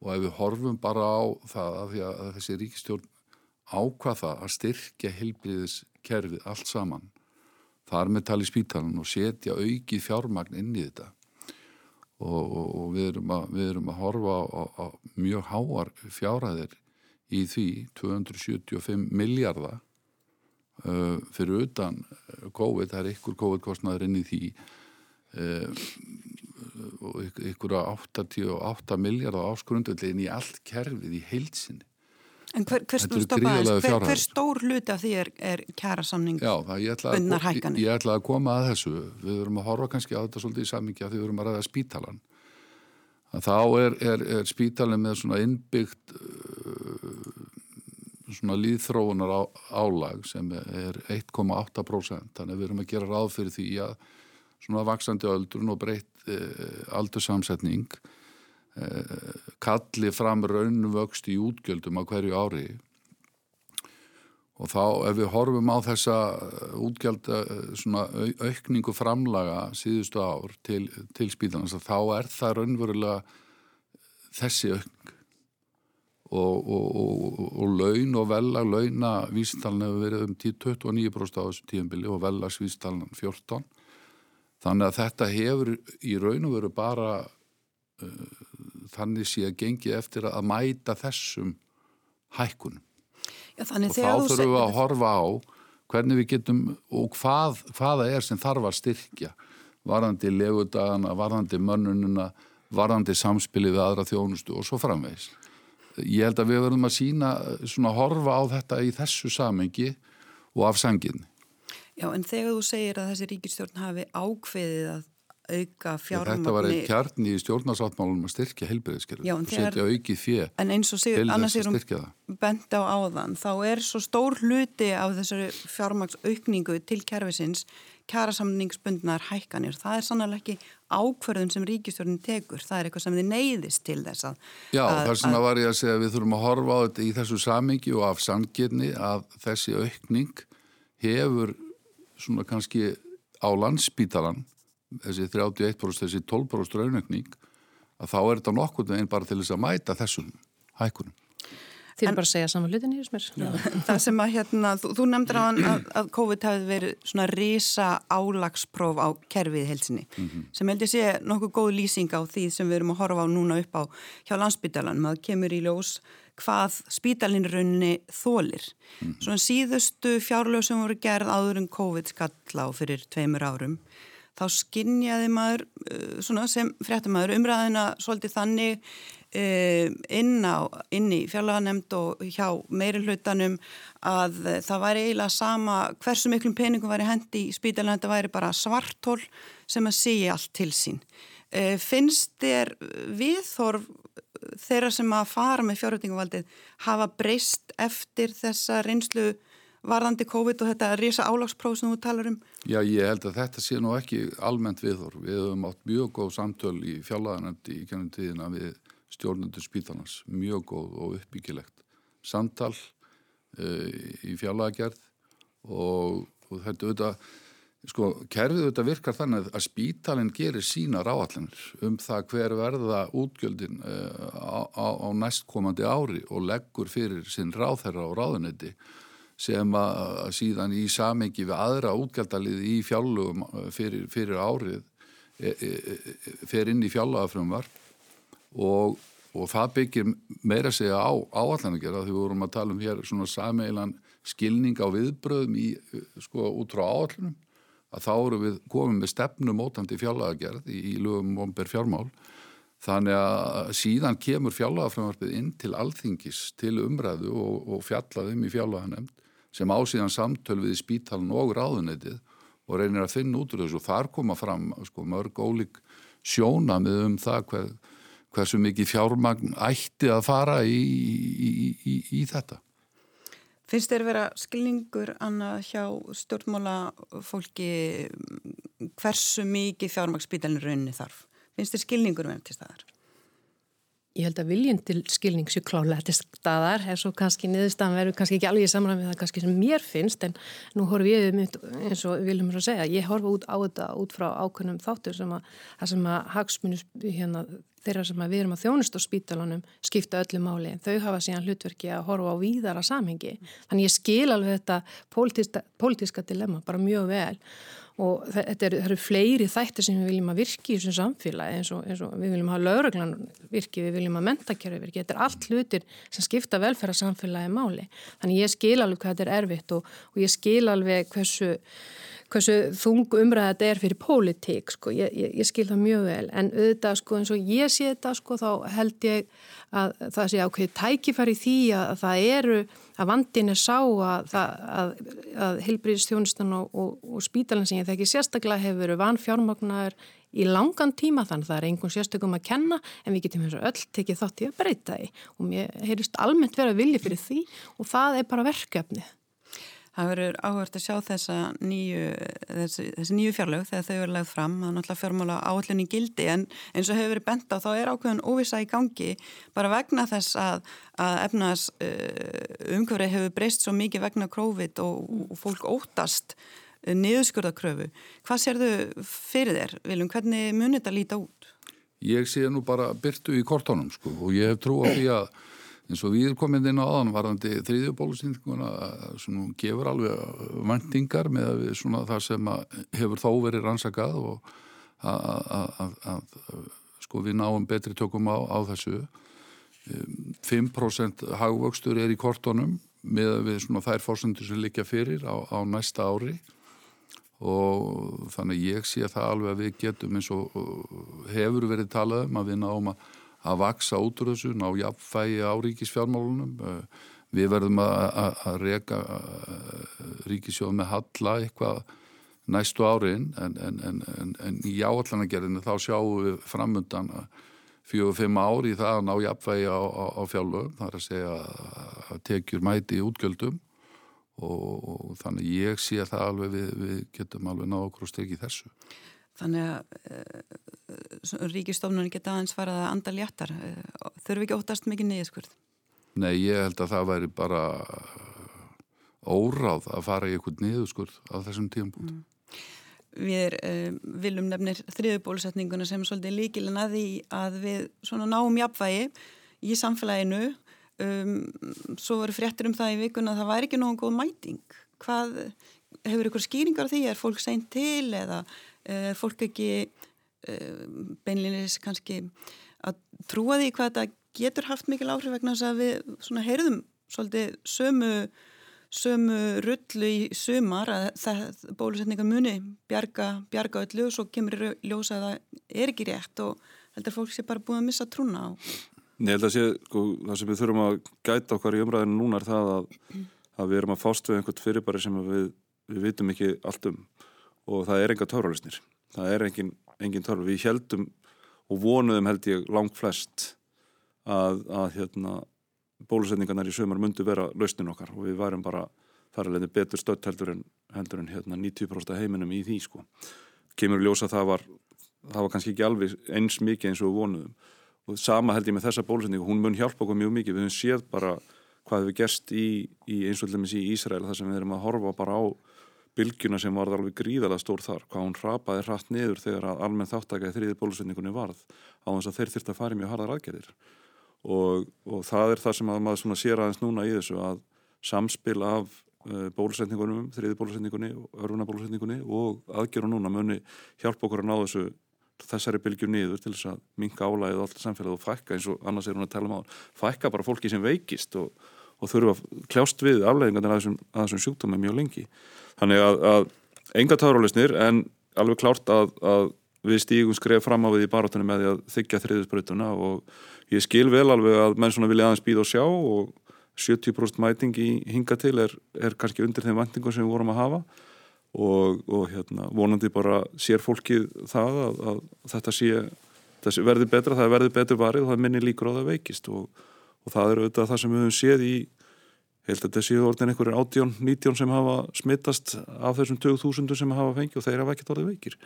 Og ef við horfum bara á það að, að þessi ríkistjórn ákvaða að styrkja heilbriðiskerfið allt saman þar með tali spítalan og setja aukið fjármagn inn í þetta og, og, og við, erum að, við erum að horfa á, á, mjög háar fjárhæðir í því 275 miljardar uh, fyrir utan uh, COVID, það er ykkur COVID-kostnaður inn í því uh, og ykkur að 88 miljardar áskrundöldin í allt kerfið í heilsinni. En hver, hver, hver, hver stór hluti af því er, er kjæra samning bundnar hækkanir? Ég ætla að koma að þessu. Við verum að horfa kannski á þetta svolítið í sammingi að við verum að ræða spítalan. Að þá er, er, er spítalin með svona innbyggt uh, svona líðþróunar á, álag sem er 1,8% þannig að við erum að gera ráð fyrir því að svona vaksandi öldrun og breytt eh, aldursamsetning eh, kalli fram raunvöxt í útgjöldum á hverju ári. Og þá ef við horfum á þessa útgjald svona aukningu framlaga síðustu ár til, til spíðanast þá er það raunverulega þessi aukning. Og, og, og, og laun og velag launa vístalinn hefur verið um 29% á þessu tíumbili og velagsvístalinn 14% þannig að þetta hefur í raun og veru bara þannig sé að gengi eftir að mæta þessum hækkunum. Já, og þá þurfum við að horfa á hvernig við getum og hvað, hvaða er sem þarf að styrkja varðandi legudagana, varðandi mönnununa varðandi samspilið við aðra þjónustu og svo framvegs ég held að við verðum að sína svona horfa á þetta í þessu samengi og af sangin Já, en þegar þú segir að þessi ríkistjórn hafi ákveðið að auka fjármagni Þetta var eitt kjarni í stjórnarsáttmálunum að styrkja heilbreyðiskerfi og setja aukið fjö En eins og sigur, annars er hún bent á áðan þá er svo stór hluti af þessari fjármagsaukningu til kerfisins kjærasamningsbundnar hækkanir. Það er sannlega ekki ákverðun sem ríkistjórnin tekur. Það er eitthvað sem þið neyðist til þess að... Já, þar sem að var ég að segja að við þurfum að horfa á þetta í þessu samingi og af sangirni að þessi aukning hefur svona kannski á landsbítalan, þessi 31% þessi 12% raunökning, að þá er þetta nokkur en bara til þess að mæta þessum hækkunum. Þið er bara að segja saman hlutin í þessum Það sem að hérna, þú, þú nefndir að, að, að COVID hafi verið svona risa álagspróf á kerfið helsinni mm -hmm. sem held ég sé nokkuð góð lýsing á því sem við erum að horfa á núna upp á hjá landsbytalan, maður kemur í ljós hvað spítalinrunni þólir. Mm -hmm. Svona síðustu fjárlög sem voru gerð áður en COVID skall á fyrir tveimur árum þá skinnjaði maður uh, svona, sem fréttamaður umræðina svolítið þannig um, inn, á, inn í fjárlaganemnd og hjá meiri hlutanum að það væri eiginlega sama hversu miklum peningum væri hendi í spítalinn þetta væri bara svartól sem að segja allt til sín. Uh, finnst þér viðþorf þeirra sem að fara með fjárhættinguvaldið hafa breyst eftir þessa reynslu varðandi COVID og þetta risa álagspróf sem þú talar um? Já, ég held að þetta sé nú ekki almennt viðhorf. Við höfum átt mjög góð samtöl í fjallaðanendi í kennum tíðina við stjórnendur spítalans, mjög góð og uppbyggilegt samtal uh, í fjallaðagerð og, og þetta auðvitað, sko, kerfið auðvitað virkar þannig að spítalinn gerir sína ráallanir um það hver verða útgjöldin uh, á, á, á næstkomandi ári og leggur fyrir sinn ráðherra og ráðunetti sem að síðan í samengi við aðra útgjaldalið í fjallugum uh, fyrir, fyrir árið e, e, e, fer inn í fjallagafrömmar og, og það byggir meira segja á áallanlegjara því við vorum að tala um hér svona sameilan skilning á viðbröðum í, sko, út frá áallunum að þá eru við komið með stefnumótandi fjallagagerð í, í lögum omber fjármál. Þannig að síðan kemur fjallagafrömmarpið inn til alþingis, til umræðu og, og fjallaðum í fjallaganemnd sem ásíðan samtöl við spítalun og ráðunetið og reynir að finna út úr þessu og þar koma fram sko, mörg ólík sjónamið um það hver, hversu mikið fjármagn ætti að fara í, í, í, í þetta. Finnst þér vera skilningur annað hjá stjórnmála fólki hversu mikið fjármagnsspítalinn rauninni þarf? Finnst þér skilningur verið til staðar? Ég held að viljinn til skilning sér klálega til staðar, er svo kannski niðurstaðan verður kannski ekki alveg með það kannski sem mér finnst en nú horf ég mynd eins og viljum að segja, ég horfa út á þetta út frá ákveðnum þáttur sem að sem að hagsmunus hérna þeirra sem að við erum að þjónust á spítalunum skipta öllu máli, þau hafa síðan hlutverki að horfa á víðara samhengi. Þannig ég skil alveg þetta pólitíska dilemma bara mjög vel og þetta eru, eru fleiri þættir sem við viljum að virki í þessum samfélagi eins og, eins og við viljum að lauruglan virki, við viljum að mentakjörfi virki, þetta er allt hlutir sem skipta velferðarsamfélagi máli. Þannig ég skil alveg hvað þetta er erfitt og, og ég skil alveg hversu, hversu þung umræða þetta er fyrir pólitík, sko, ég, ég, ég skil það mjög vel. En auðvitað sko eins og ég sé þetta sko þá held ég að það sé ákveði tækifæri því að það eru að vandin er sá að, að, að heilbríðistjónustan og, og, og spítalinn sem ég þekki sérstaklega hefur verið vanfjármagnar í langan tíma þannig að það er einhvern sérstökum að kenna en við getum eins og öll tekið þátt í að breyta því. Og mér heyrist almennt verið að vilja fyrir því og það er bara verkefnið. Það verður áhört að sjá þessa nýju, þessi, þessi nýju fjárlög þegar þau eru lagð fram, það er náttúrulega fjármála áallunni gildi en eins og hefur verið bent á þá er ákveðin óvisa í gangi bara vegna þess að, að efnas uh, umhverfið hefur breyst svo mikið vegna COVID og, og fólk óttast uh, niðurskurðakröfu. Hvað sér þau fyrir þér, Viljum? Hvernig munir þetta líta út? Ég sé nú bara byrtu í kortónum sko og ég hef trú á því að eins og við komin inn á aðan varðandi þriðjubólusýninguna sem gefur alveg vendingar með það sem hefur þó verið rannsakað og að sko við náum betri tökum á, á þessu. 5% hagvöxtur er í kortónum með við þær fórsendur sem likja fyrir á, á næsta ári. Og þannig ég sé það alveg að við getum eins og hefur verið talað um að við náum að að vaksa út úr þessu, ná jafnfægi á ríkisfjármálunum. Eh, við verðum að reyka eh, ríkisjóð með halla eitthvað næstu árin en, en, en, en í áallanagerðinu þá sjáum við framundan fjögur-fimm ári í það að ná jafnfægi á, á, á fjárlögum. Það er að segja að tekjur mæti í útgjöldum og, og þannig ég sé að það alveg við, við getum alveg náðu okkur að styrkja þessu. Þannig að uh, ríkistofnunni geta aðeins farað að anda léttar. Uh, þurfi ekki óttast mikið niðurskurð? Nei, ég held að það væri bara óráð að fara í einhvern niðurskurð á þessum tíum búin. Mm. Við uh, viljum nefnir þriðubólusetninguna sem svolítið líkilin að því að við svona náum jafnvægi í samfélaginu. Um, svo voru fréttir um það í vikuna að það væri ekki nógu góð mæting. Hvað hefur ykkur skýringar því? Er fólk seint til eða er fólk ekki eh, beinlinis kannski að trúa því hvað þetta getur haft mikil áhrif vegna þess að við svona heyrðum svolítið sömu, sömu rullu í sömar að það bólusetninga muni bjarga, bjarga öllu og svo kemur ljósa að það er ekki rétt og heldur fólk sé bara búið að missa trúna á. Nei, held að sé, sko, það sem við þurfum að gæta okkar í umræðinu núna er það að, að við erum að fást við einhvert fyrirbæri sem við, við vitum ekki allt um og það er enga törralisnir. Það er engin, engin törral. Við heldum og vonuðum held ég langt flest að, að hérna, bólusetningarnar í sömur myndu vera lausnin okkar og við værum bara þar alveg betur stött heldur en, heldur en hérna, 90% heiminum í því sko. Kemur ljósa það var, það var kannski ekki alveg eins mikið eins og við vonuðum og sama held ég með þessa bólusetningu, hún mun hjálpa okkur mjög mikið, við höfum séð bara hvað við gerst í, í eins og allir í Ísrael þar sem við erum að horfa bara á bylgjuna sem var alveg gríðalega stór þar, hvað hún rapaði hratt niður þegar að almenn þáttaka í þriði bólusetningunni varð á þess að þeir þurft að fara mjög harðar aðgerðir. Og, og það er það sem að maður sér aðeins núna í þessu að samspil af uh, bólusetningunum, þriði bólusetningunni og örfunabólusetningunni og aðgerðum núna muni hjálpa okkur að ná þessu þessari bylgju niður til þess að minka álæðið allt samfélagið og fækka eins og annars er hún að tala um á fækka bara fólki sem veikist og, og þurfa að kljást við aflæðingarnir að þessum, að þessum sjúkdómi mjög lengi. Þannig að, að enga tárálisnir en alveg klárt að, að við stígum skref fram á við í barátunum með því að þykja þriðisbreytuna og ég skil vel alveg að menn svona vilja aðeins býða og sjá og 70% mæting í hinga til er, er kannski undir þeim vendingum sem við vorum að hafa og, og hérna, vonandi bara sér fólkið það að, að þetta sé, verði betra, það verði betur varið og það minni líkur á það veikist og, og það er auðvitað það sem við höfum séð í held að þetta séu orðin einhverjir átjón, nítjón sem hafa smittast af þessum 2000 sem hafa fengið og þeir hafa ekkert orðið veikir.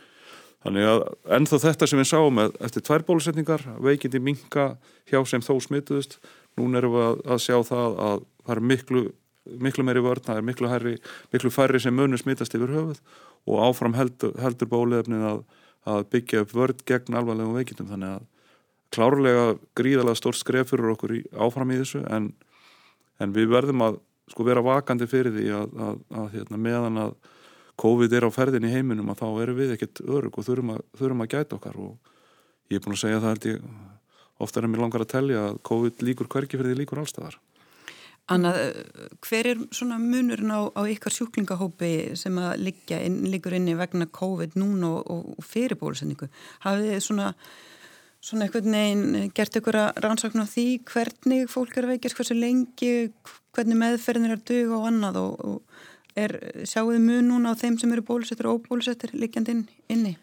Þannig að ennþá þetta sem við sáum eftir tvær bólusetningar veikindi minka hjá sem þó smittuðust núna erum við að, að sjá það að það er miklu miklu meiri vörn, það er miklu, herri, miklu færri sem munur smittast yfir höfuð og áfram heldur, heldur bólefnin að, að byggja upp vörn gegn alvarlegum veikindum. Þannig að klárlega gríðalega stórt skref fyrir okkur í, áfram í þessu en, en við verðum að sko vera vakandi fyrir því að, að, að hérna, meðan að COVID er á ferðin í heiminum að þá erum við ekkert örug og þurfum að, þurfum að gæta okkar og ég er búin að segja það held ég ofta er mér langar að tellja að COVID líkur hverki fyrir því líkur allstaðar Annað, hver er svona munurinn á, á ykkar sjúklingahópi sem að liggja inn, liggur inni vegna COVID núna og, og fyrir bólusendingu? Hafið þið svona, svona eitthvað neginn gert ykkur að rannsakna því hvernig fólk er veikist, hversu lengi, hvernig meðferðin er að duga og annað og, og er, sjáu þið mun núna á þeim sem eru bólusettir og óbólusettir liggjandi inni?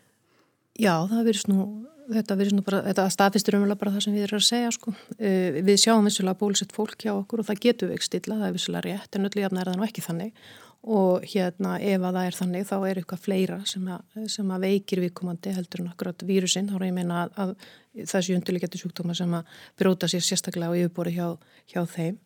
Já, það verður nú þetta, bara, þetta staðfistur umvel bara það sem við erum að segja sko. uh, við sjáum vissulega bólusett fólk hjá okkur og það getur við ekki stilla, það er vissulega rétt en öllu jafn er það nú ekki þannig og hérna ef að það er þannig þá er eitthvað fleira sem að, sem að veikir viðkomandi heldur en akkurat vírusinn, þá er ég meina að, að þessi undirlegjandi sjúkdóma sem að bróta sér sérstaklega á yfirbóri hjá, hjá þeim.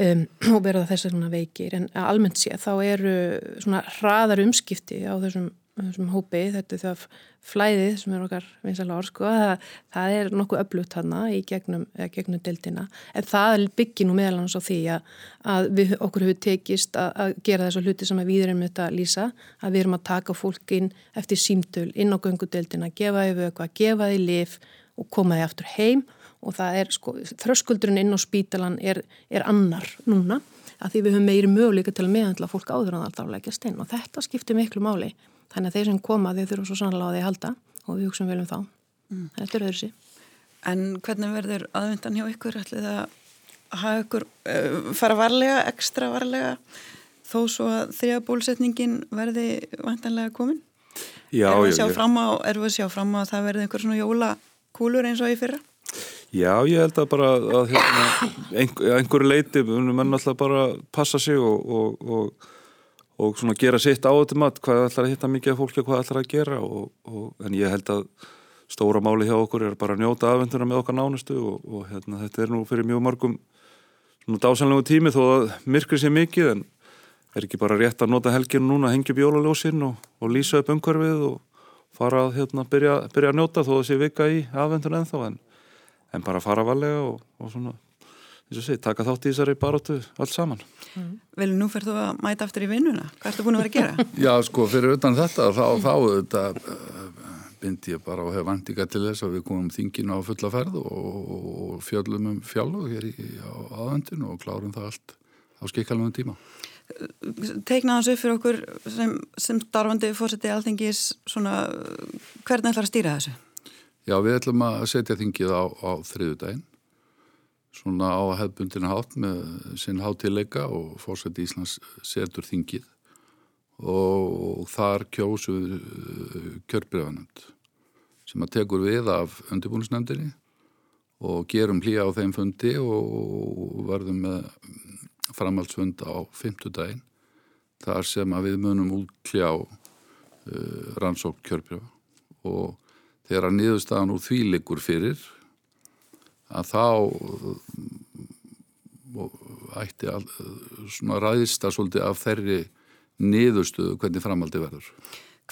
Um, og verða þess að veikir. En almennt sé þá eru svona hraðar umskipti á þessum þessum hópi, þetta er það flæðið sem er okkar vinsala orð sko, það, það er nokkuð öflugt hana í gegnum, gegnum deltina en það byggir nú meðal hans á því að, að við, okkur hefur tekist að, að gera þessu hluti sem við erum þetta að lýsa, að við erum að taka fólk inn eftir símtöl inn á göngudeldina, gefa yfir eitthvað, gefa því lif og koma því aftur heim. Og það er sko, þröskuldurinn inn á spítalan er, er annar núna að því við höfum meiri möguleika til að meðhandla fólk áður en það þarf að leggja stein og þetta skiptir miklu máli Þannig að þeir sem koma þeir þurfa svo sannlega á því að halda og við hugsaum vel um þá. Mm. Þetta er öðru sí. En hvernig verður aðvindan hjá ykkur? Ætlið að hafa ykkur uh, fara varlega, ekstra varlega þó svo að þrjá bólsetningin verði vantanlega komin? Já, erum við að sjá fram á að það verði einhver svona jólakúlur eins og í fyrra? Já, ég held að bara að hérna, einhverju leiti, við munum alltaf bara passa sig og, og, og og svona gera sitt átumat hvað ætlar að hitta mikið af fólki og hvað ætlar að gera og, og, en ég held að stóra máli hjá okkur er bara að njóta aðvenduna með okkar nánustu og, og hérna, þetta er nú fyrir mjög margum svona dásanlegu tími þó að myrkri sé mikið en er ekki bara rétt að nota helginu núna hengja upp jólaljósinn og lýsa upp umhverfið og fara að hérna, byrja, byrja að njóta þó að sé vika í aðvenduna ennþá en, en bara fara valega og svona Sé, taka þátt í þessari baróttu alls saman mm. Vel, nú ferðu að mæta aftur í vinnuna hvað ertu búin að vera að gera? <laughs> Já, sko, fyrir utan þetta þá, þá þetta, uh, bind ég bara og hef vandika til þess að við komum þinginu á fulla ferð og, og fjöllum um fjálug hér í, á aðvendinu og klárum það allt á skikkalunum tíma Teikna þessu fyrir okkur sem, sem starfandi fórseti alþengis svona, hvernig ætlar að stýra þessu? Já, við ætlum að setja þingið á, á þriðu daginn svona á hefbundinu hátt með sinn hátileika og fórsætti Íslands setur þingið og þar kjósu kjörbriðanend sem að tekur við af undirbúinisnefndinni og gerum hlýja á þeim fundi og verðum með framhaldsfund á fymtudaginn þar sem að við munum útkljá uh, rannsók kjörbriða og þegar að niðurstaðan úr því likur fyrir að þá ætti all, svona ræðist að svolítið af þeirri niðurstöðu hvernig framaldi verður.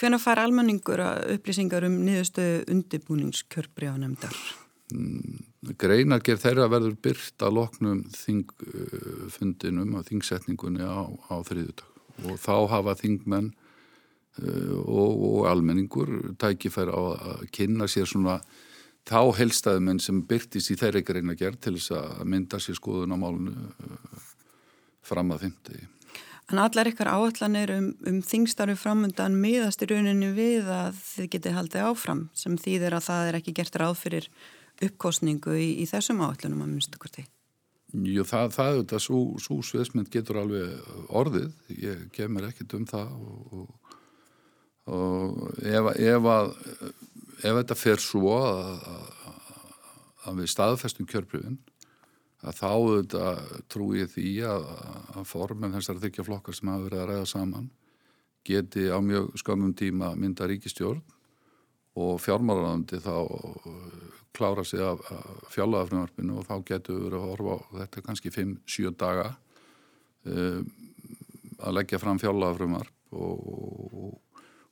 Hvena far almenningur upplýsingar um niðurstöðu undirbúningskjörbriðanemndar? Mm, Greinarger þeirra verður byrt að loknum þingfundinum og þingsetningunni á, á þriðutak og þá hafa þingmenn uh, og, og almenningur tækifæri á að kynna sér svona þá helstaðumenn sem byrtist í þeirri greinarger til þess að mynda sér skoðun á málunu uh, fram að þimtegi. En allar ykkar áallanir um, um þingstarfi framöndan miðast í rauninu við að þið getið haldið áfram sem þýðir að það er ekki gert ráð fyrir uppkostningu í, í þessum áallunum að minnstu hvort því? Jú, það, það er þetta, svo, svo sviðsmynd getur alveg orðið, ég kemur ekkit um það og, og, og ef, ef, að, ef þetta fer svo að, að við staðfestum kjörpröfinn, að þá þetta, trú ég því að, að formen þessar þykja flokkar sem hafa verið að ræða saman geti á mjög skamum tíma mynda ríkistjórn og fjármálarandi þá klára sig af fjárlagafröðmarfinu og þá getur verið að horfa á þetta kannski 5-7 daga um, að leggja fram fjárlagafröðmarf og, og,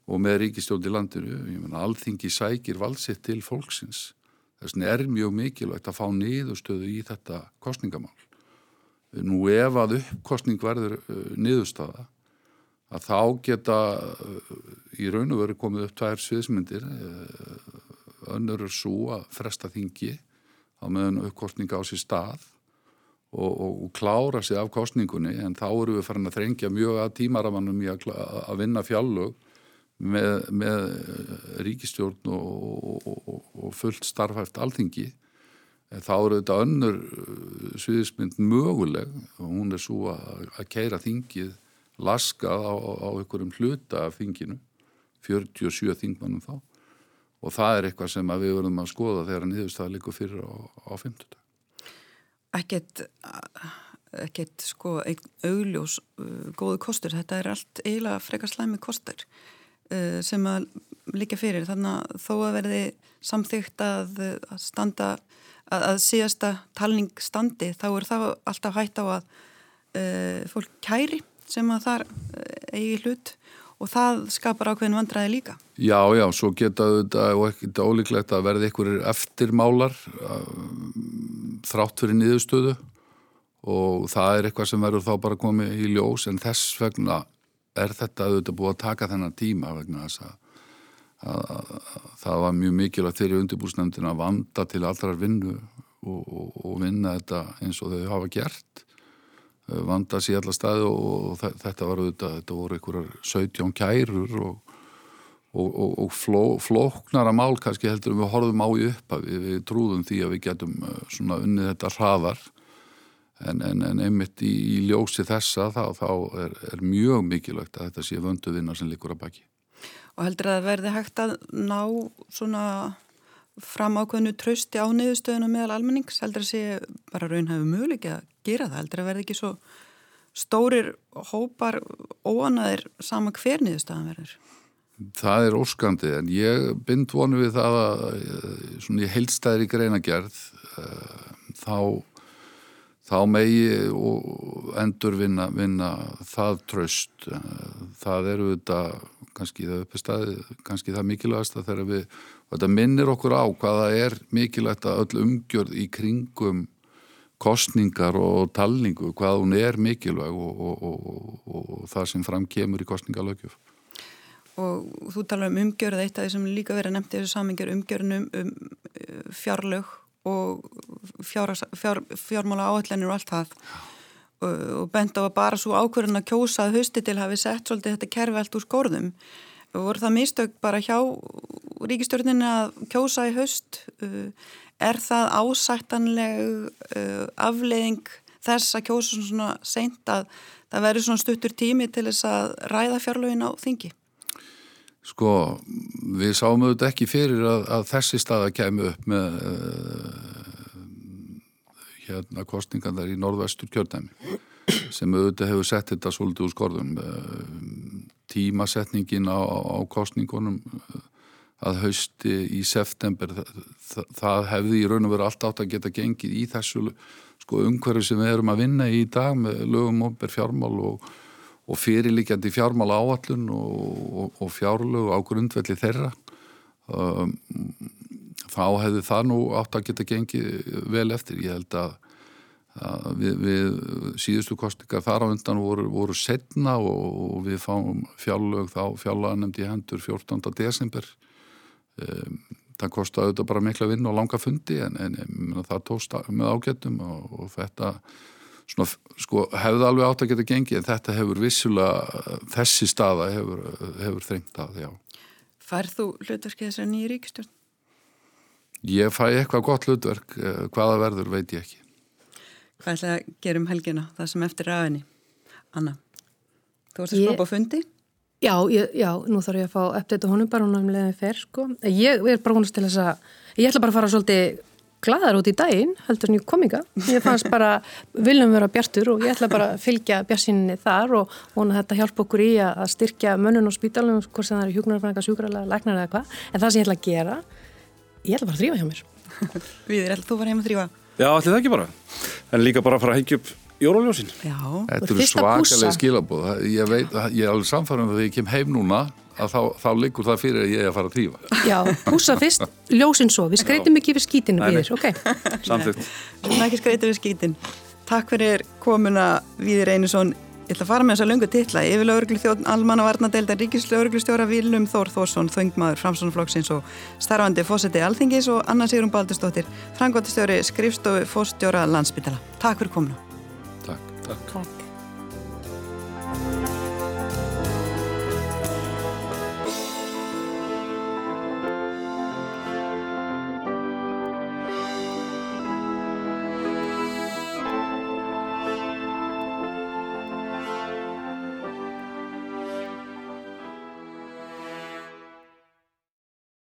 og með ríkistjórn í landinu, ég menna alþingi sækir valsitt til fólksins. Þess vegna er mjög mikilvægt að fá niðurstöðu í þetta kostningamál nú ef að uppkostning verður uh, niðurstaða að þá geta uh, í raun og veru komið upp tvær sviðsmyndir. Uh, önnur er svo að fresta þingi á meðan uppkostninga á sér stað og, og, og klára sig af kostningunni en þá eru við farin að þrengja mjög að tímaramannum í að, að vinna fjallög með, með ríkistjórn og, og fullt starfæft alþingi þá eru þetta önnur sviðismynd möguleg. Og hún er svo að, að keira þingið laskað á, á einhverjum hluta af þinginu 47 þingmannum þá. Og það er eitthvað sem við verðum að skoða þegar niðurstaða líka fyrir á, á 50. Ekkert, ekkert sko, augljós góðu kostur, þetta er allt eiginlega frekar slæmi kostur sem að líka fyrir, þannig að þó að verði samþygt að, að standa, að, að síðasta talning standi, þá er það alltaf hægt á að uh, fólk kæri sem að þar uh, eigi hlut og það skapar ákveðin vandræði líka. Já, já, svo geta þetta og ekkert ólíklegt að verði einhverjir eftirmálar þrátt fyrir niðurstöðu og það er eitthvað sem verður þá bara komið í ljós en þess vegna er þetta auðvitað búið að taka þennan tíma vegna þess að, að, að, að það var mjög mikilvægt þeirri undirbúsnefndin að vanda til allrar vinnu og, og, og vinna þetta eins og þau hafa gert. Vanda sér allar staði og þetta var auðvitað, þetta voru einhverjar 17 kærur og, og, og, og fló, flóknara mál kannski heldur við horfum á í uppa við, við trúðum því að við getum svona unnið þetta hraðar en, en, en einmitt í, í ljósi þessa þá, þá er, er mjög mikilvægt að þetta sé vöndu vinna sem likur að baki. Og heldur að það verði hægt að ná svona fram ákveðinu trösti á niðurstöðuna meðal almennings? Heldur að sé bara raun hafi möguleik að gera það? Heldur að verði ekki svo stórir hópar óanaðir sama hver niðurstöðan verður? Það er óskandi en ég bind vonu við það að svona í heilstæðri greinagerð þá þá megi endur vinna, vinna það tröst það eru þetta kannski það uppestæði, kannski það mikilvægast þegar við þetta minnir okkur á hvaða er mikilvægt að öll umgjörð í kringum kostningar og talningu, hvað hún er mikilvæg og, og, og, og það sem fram kemur í kostningalögjöf. Og þú talar um umgjörð, eitt af því sem líka verið nefnt í þessu samingjör umgjörnum um fjárlög og fjár, fjár, fjármála áhællenir og allt það. Og bent á að bara svo ákverðin að kjósa að husti til hafi sett svolítið þetta kerfi allt úr skórðum voru það mistök bara hjá ríkistjórnin að kjósa í uh, er það ásættanleg uh, afleiðing þess að kjósa svona seint að það verður svona stuttur tími til þess að ræða fjárlögin á þingi? Sko, við sáum auðvitað ekki fyrir að, að þessi staða kemur upp með uh, hérna kostningarnar í norðvestur kjördæmi sem auðvitað hefur sett þetta svolítið úr skorðum. Uh, tímasetningin á, á kostningunum uh, að hausti í september það, það hefði í raun og veru allt átt að geta gengið í þessu sko, umhverju sem við erum að vinna í dag með lögum ofnber fjármál og, og fyrirlikjandi fjármál áallun og, og fjárlög á grundvelli þeirra um, þá hefði það nú átt að geta gengið vel eftir ég held að, að við, við síðustu kostingar þar á undan voru, voru setna og, og við fáum fjárlög þá fjárlöganemdi hendur 14. desember Um, það kosti auðvitað bara mikla vinn og langa fundi en, en, það tóst með ágættum og, og þetta svona, sko, hefði alveg átt að geta gengið en þetta hefur vissulega þessi staða hefur, hefur þrengt að já. Færð þú hlutverkið þessar nýju ríkistjórn? Ég fæ eitthvað gott hlutverk eh, hvaða verður veit ég ekki Hvað ætla að gera um helgina það sem eftir aðinni? Anna, þú varst að skrópa ég... fundi? Já, ég, já, nú þarf ég að fá uppdæta honum bara hún um leiðin fer, sko. Ég er bara húnast til þess að, ég ætla bara að fara svolítið gladar út í daginn, heldur en ég kom ykkar. Ég fannst bara, viljum vera bjartur og ég ætla bara að fylgja bjarsinni þar og vona þetta hjálpa okkur í að styrkja mönnun og spítalunum, hvort sem það er hjúknarfrænga, sjúkralega, læknar eða hvað. En það sem ég ætla að gera, ég ætla bara að þrýfa hjá mér. <laughs> Við erum, þú var heim að þrýfa. Já, allir það ekki bara. En líka bara að fara að hengja upp jóraljósin. Þetta eru svakalega skilabóð. Ég veit, ég er alveg samfærum að ég kem heim núna að þá, þá liggur það fyrir að ég er að fara að trífa. Já, púsa fyrst, ljósin svo. Við skreitum ekki við skítinu við þér, ok? Samþýtt. Við erum ekki skreitið við skítin. Takk fyrir komuna Víðir Einarsson. Ég ætla að fara með þessa lungu titla. Yfir lauruglu þjóðn Almanna Varnadeildar Ríkislauruglustjóra Vilum Þór Þórsson, þöngmaður Framssonflokksins og starfandi fósetti Alþingis og Anna Sigurum Baldurstóttir, frangotistjóri skrifstofu fóstjóra landsbytala. Takk fyrir komuna. Takk. Takk.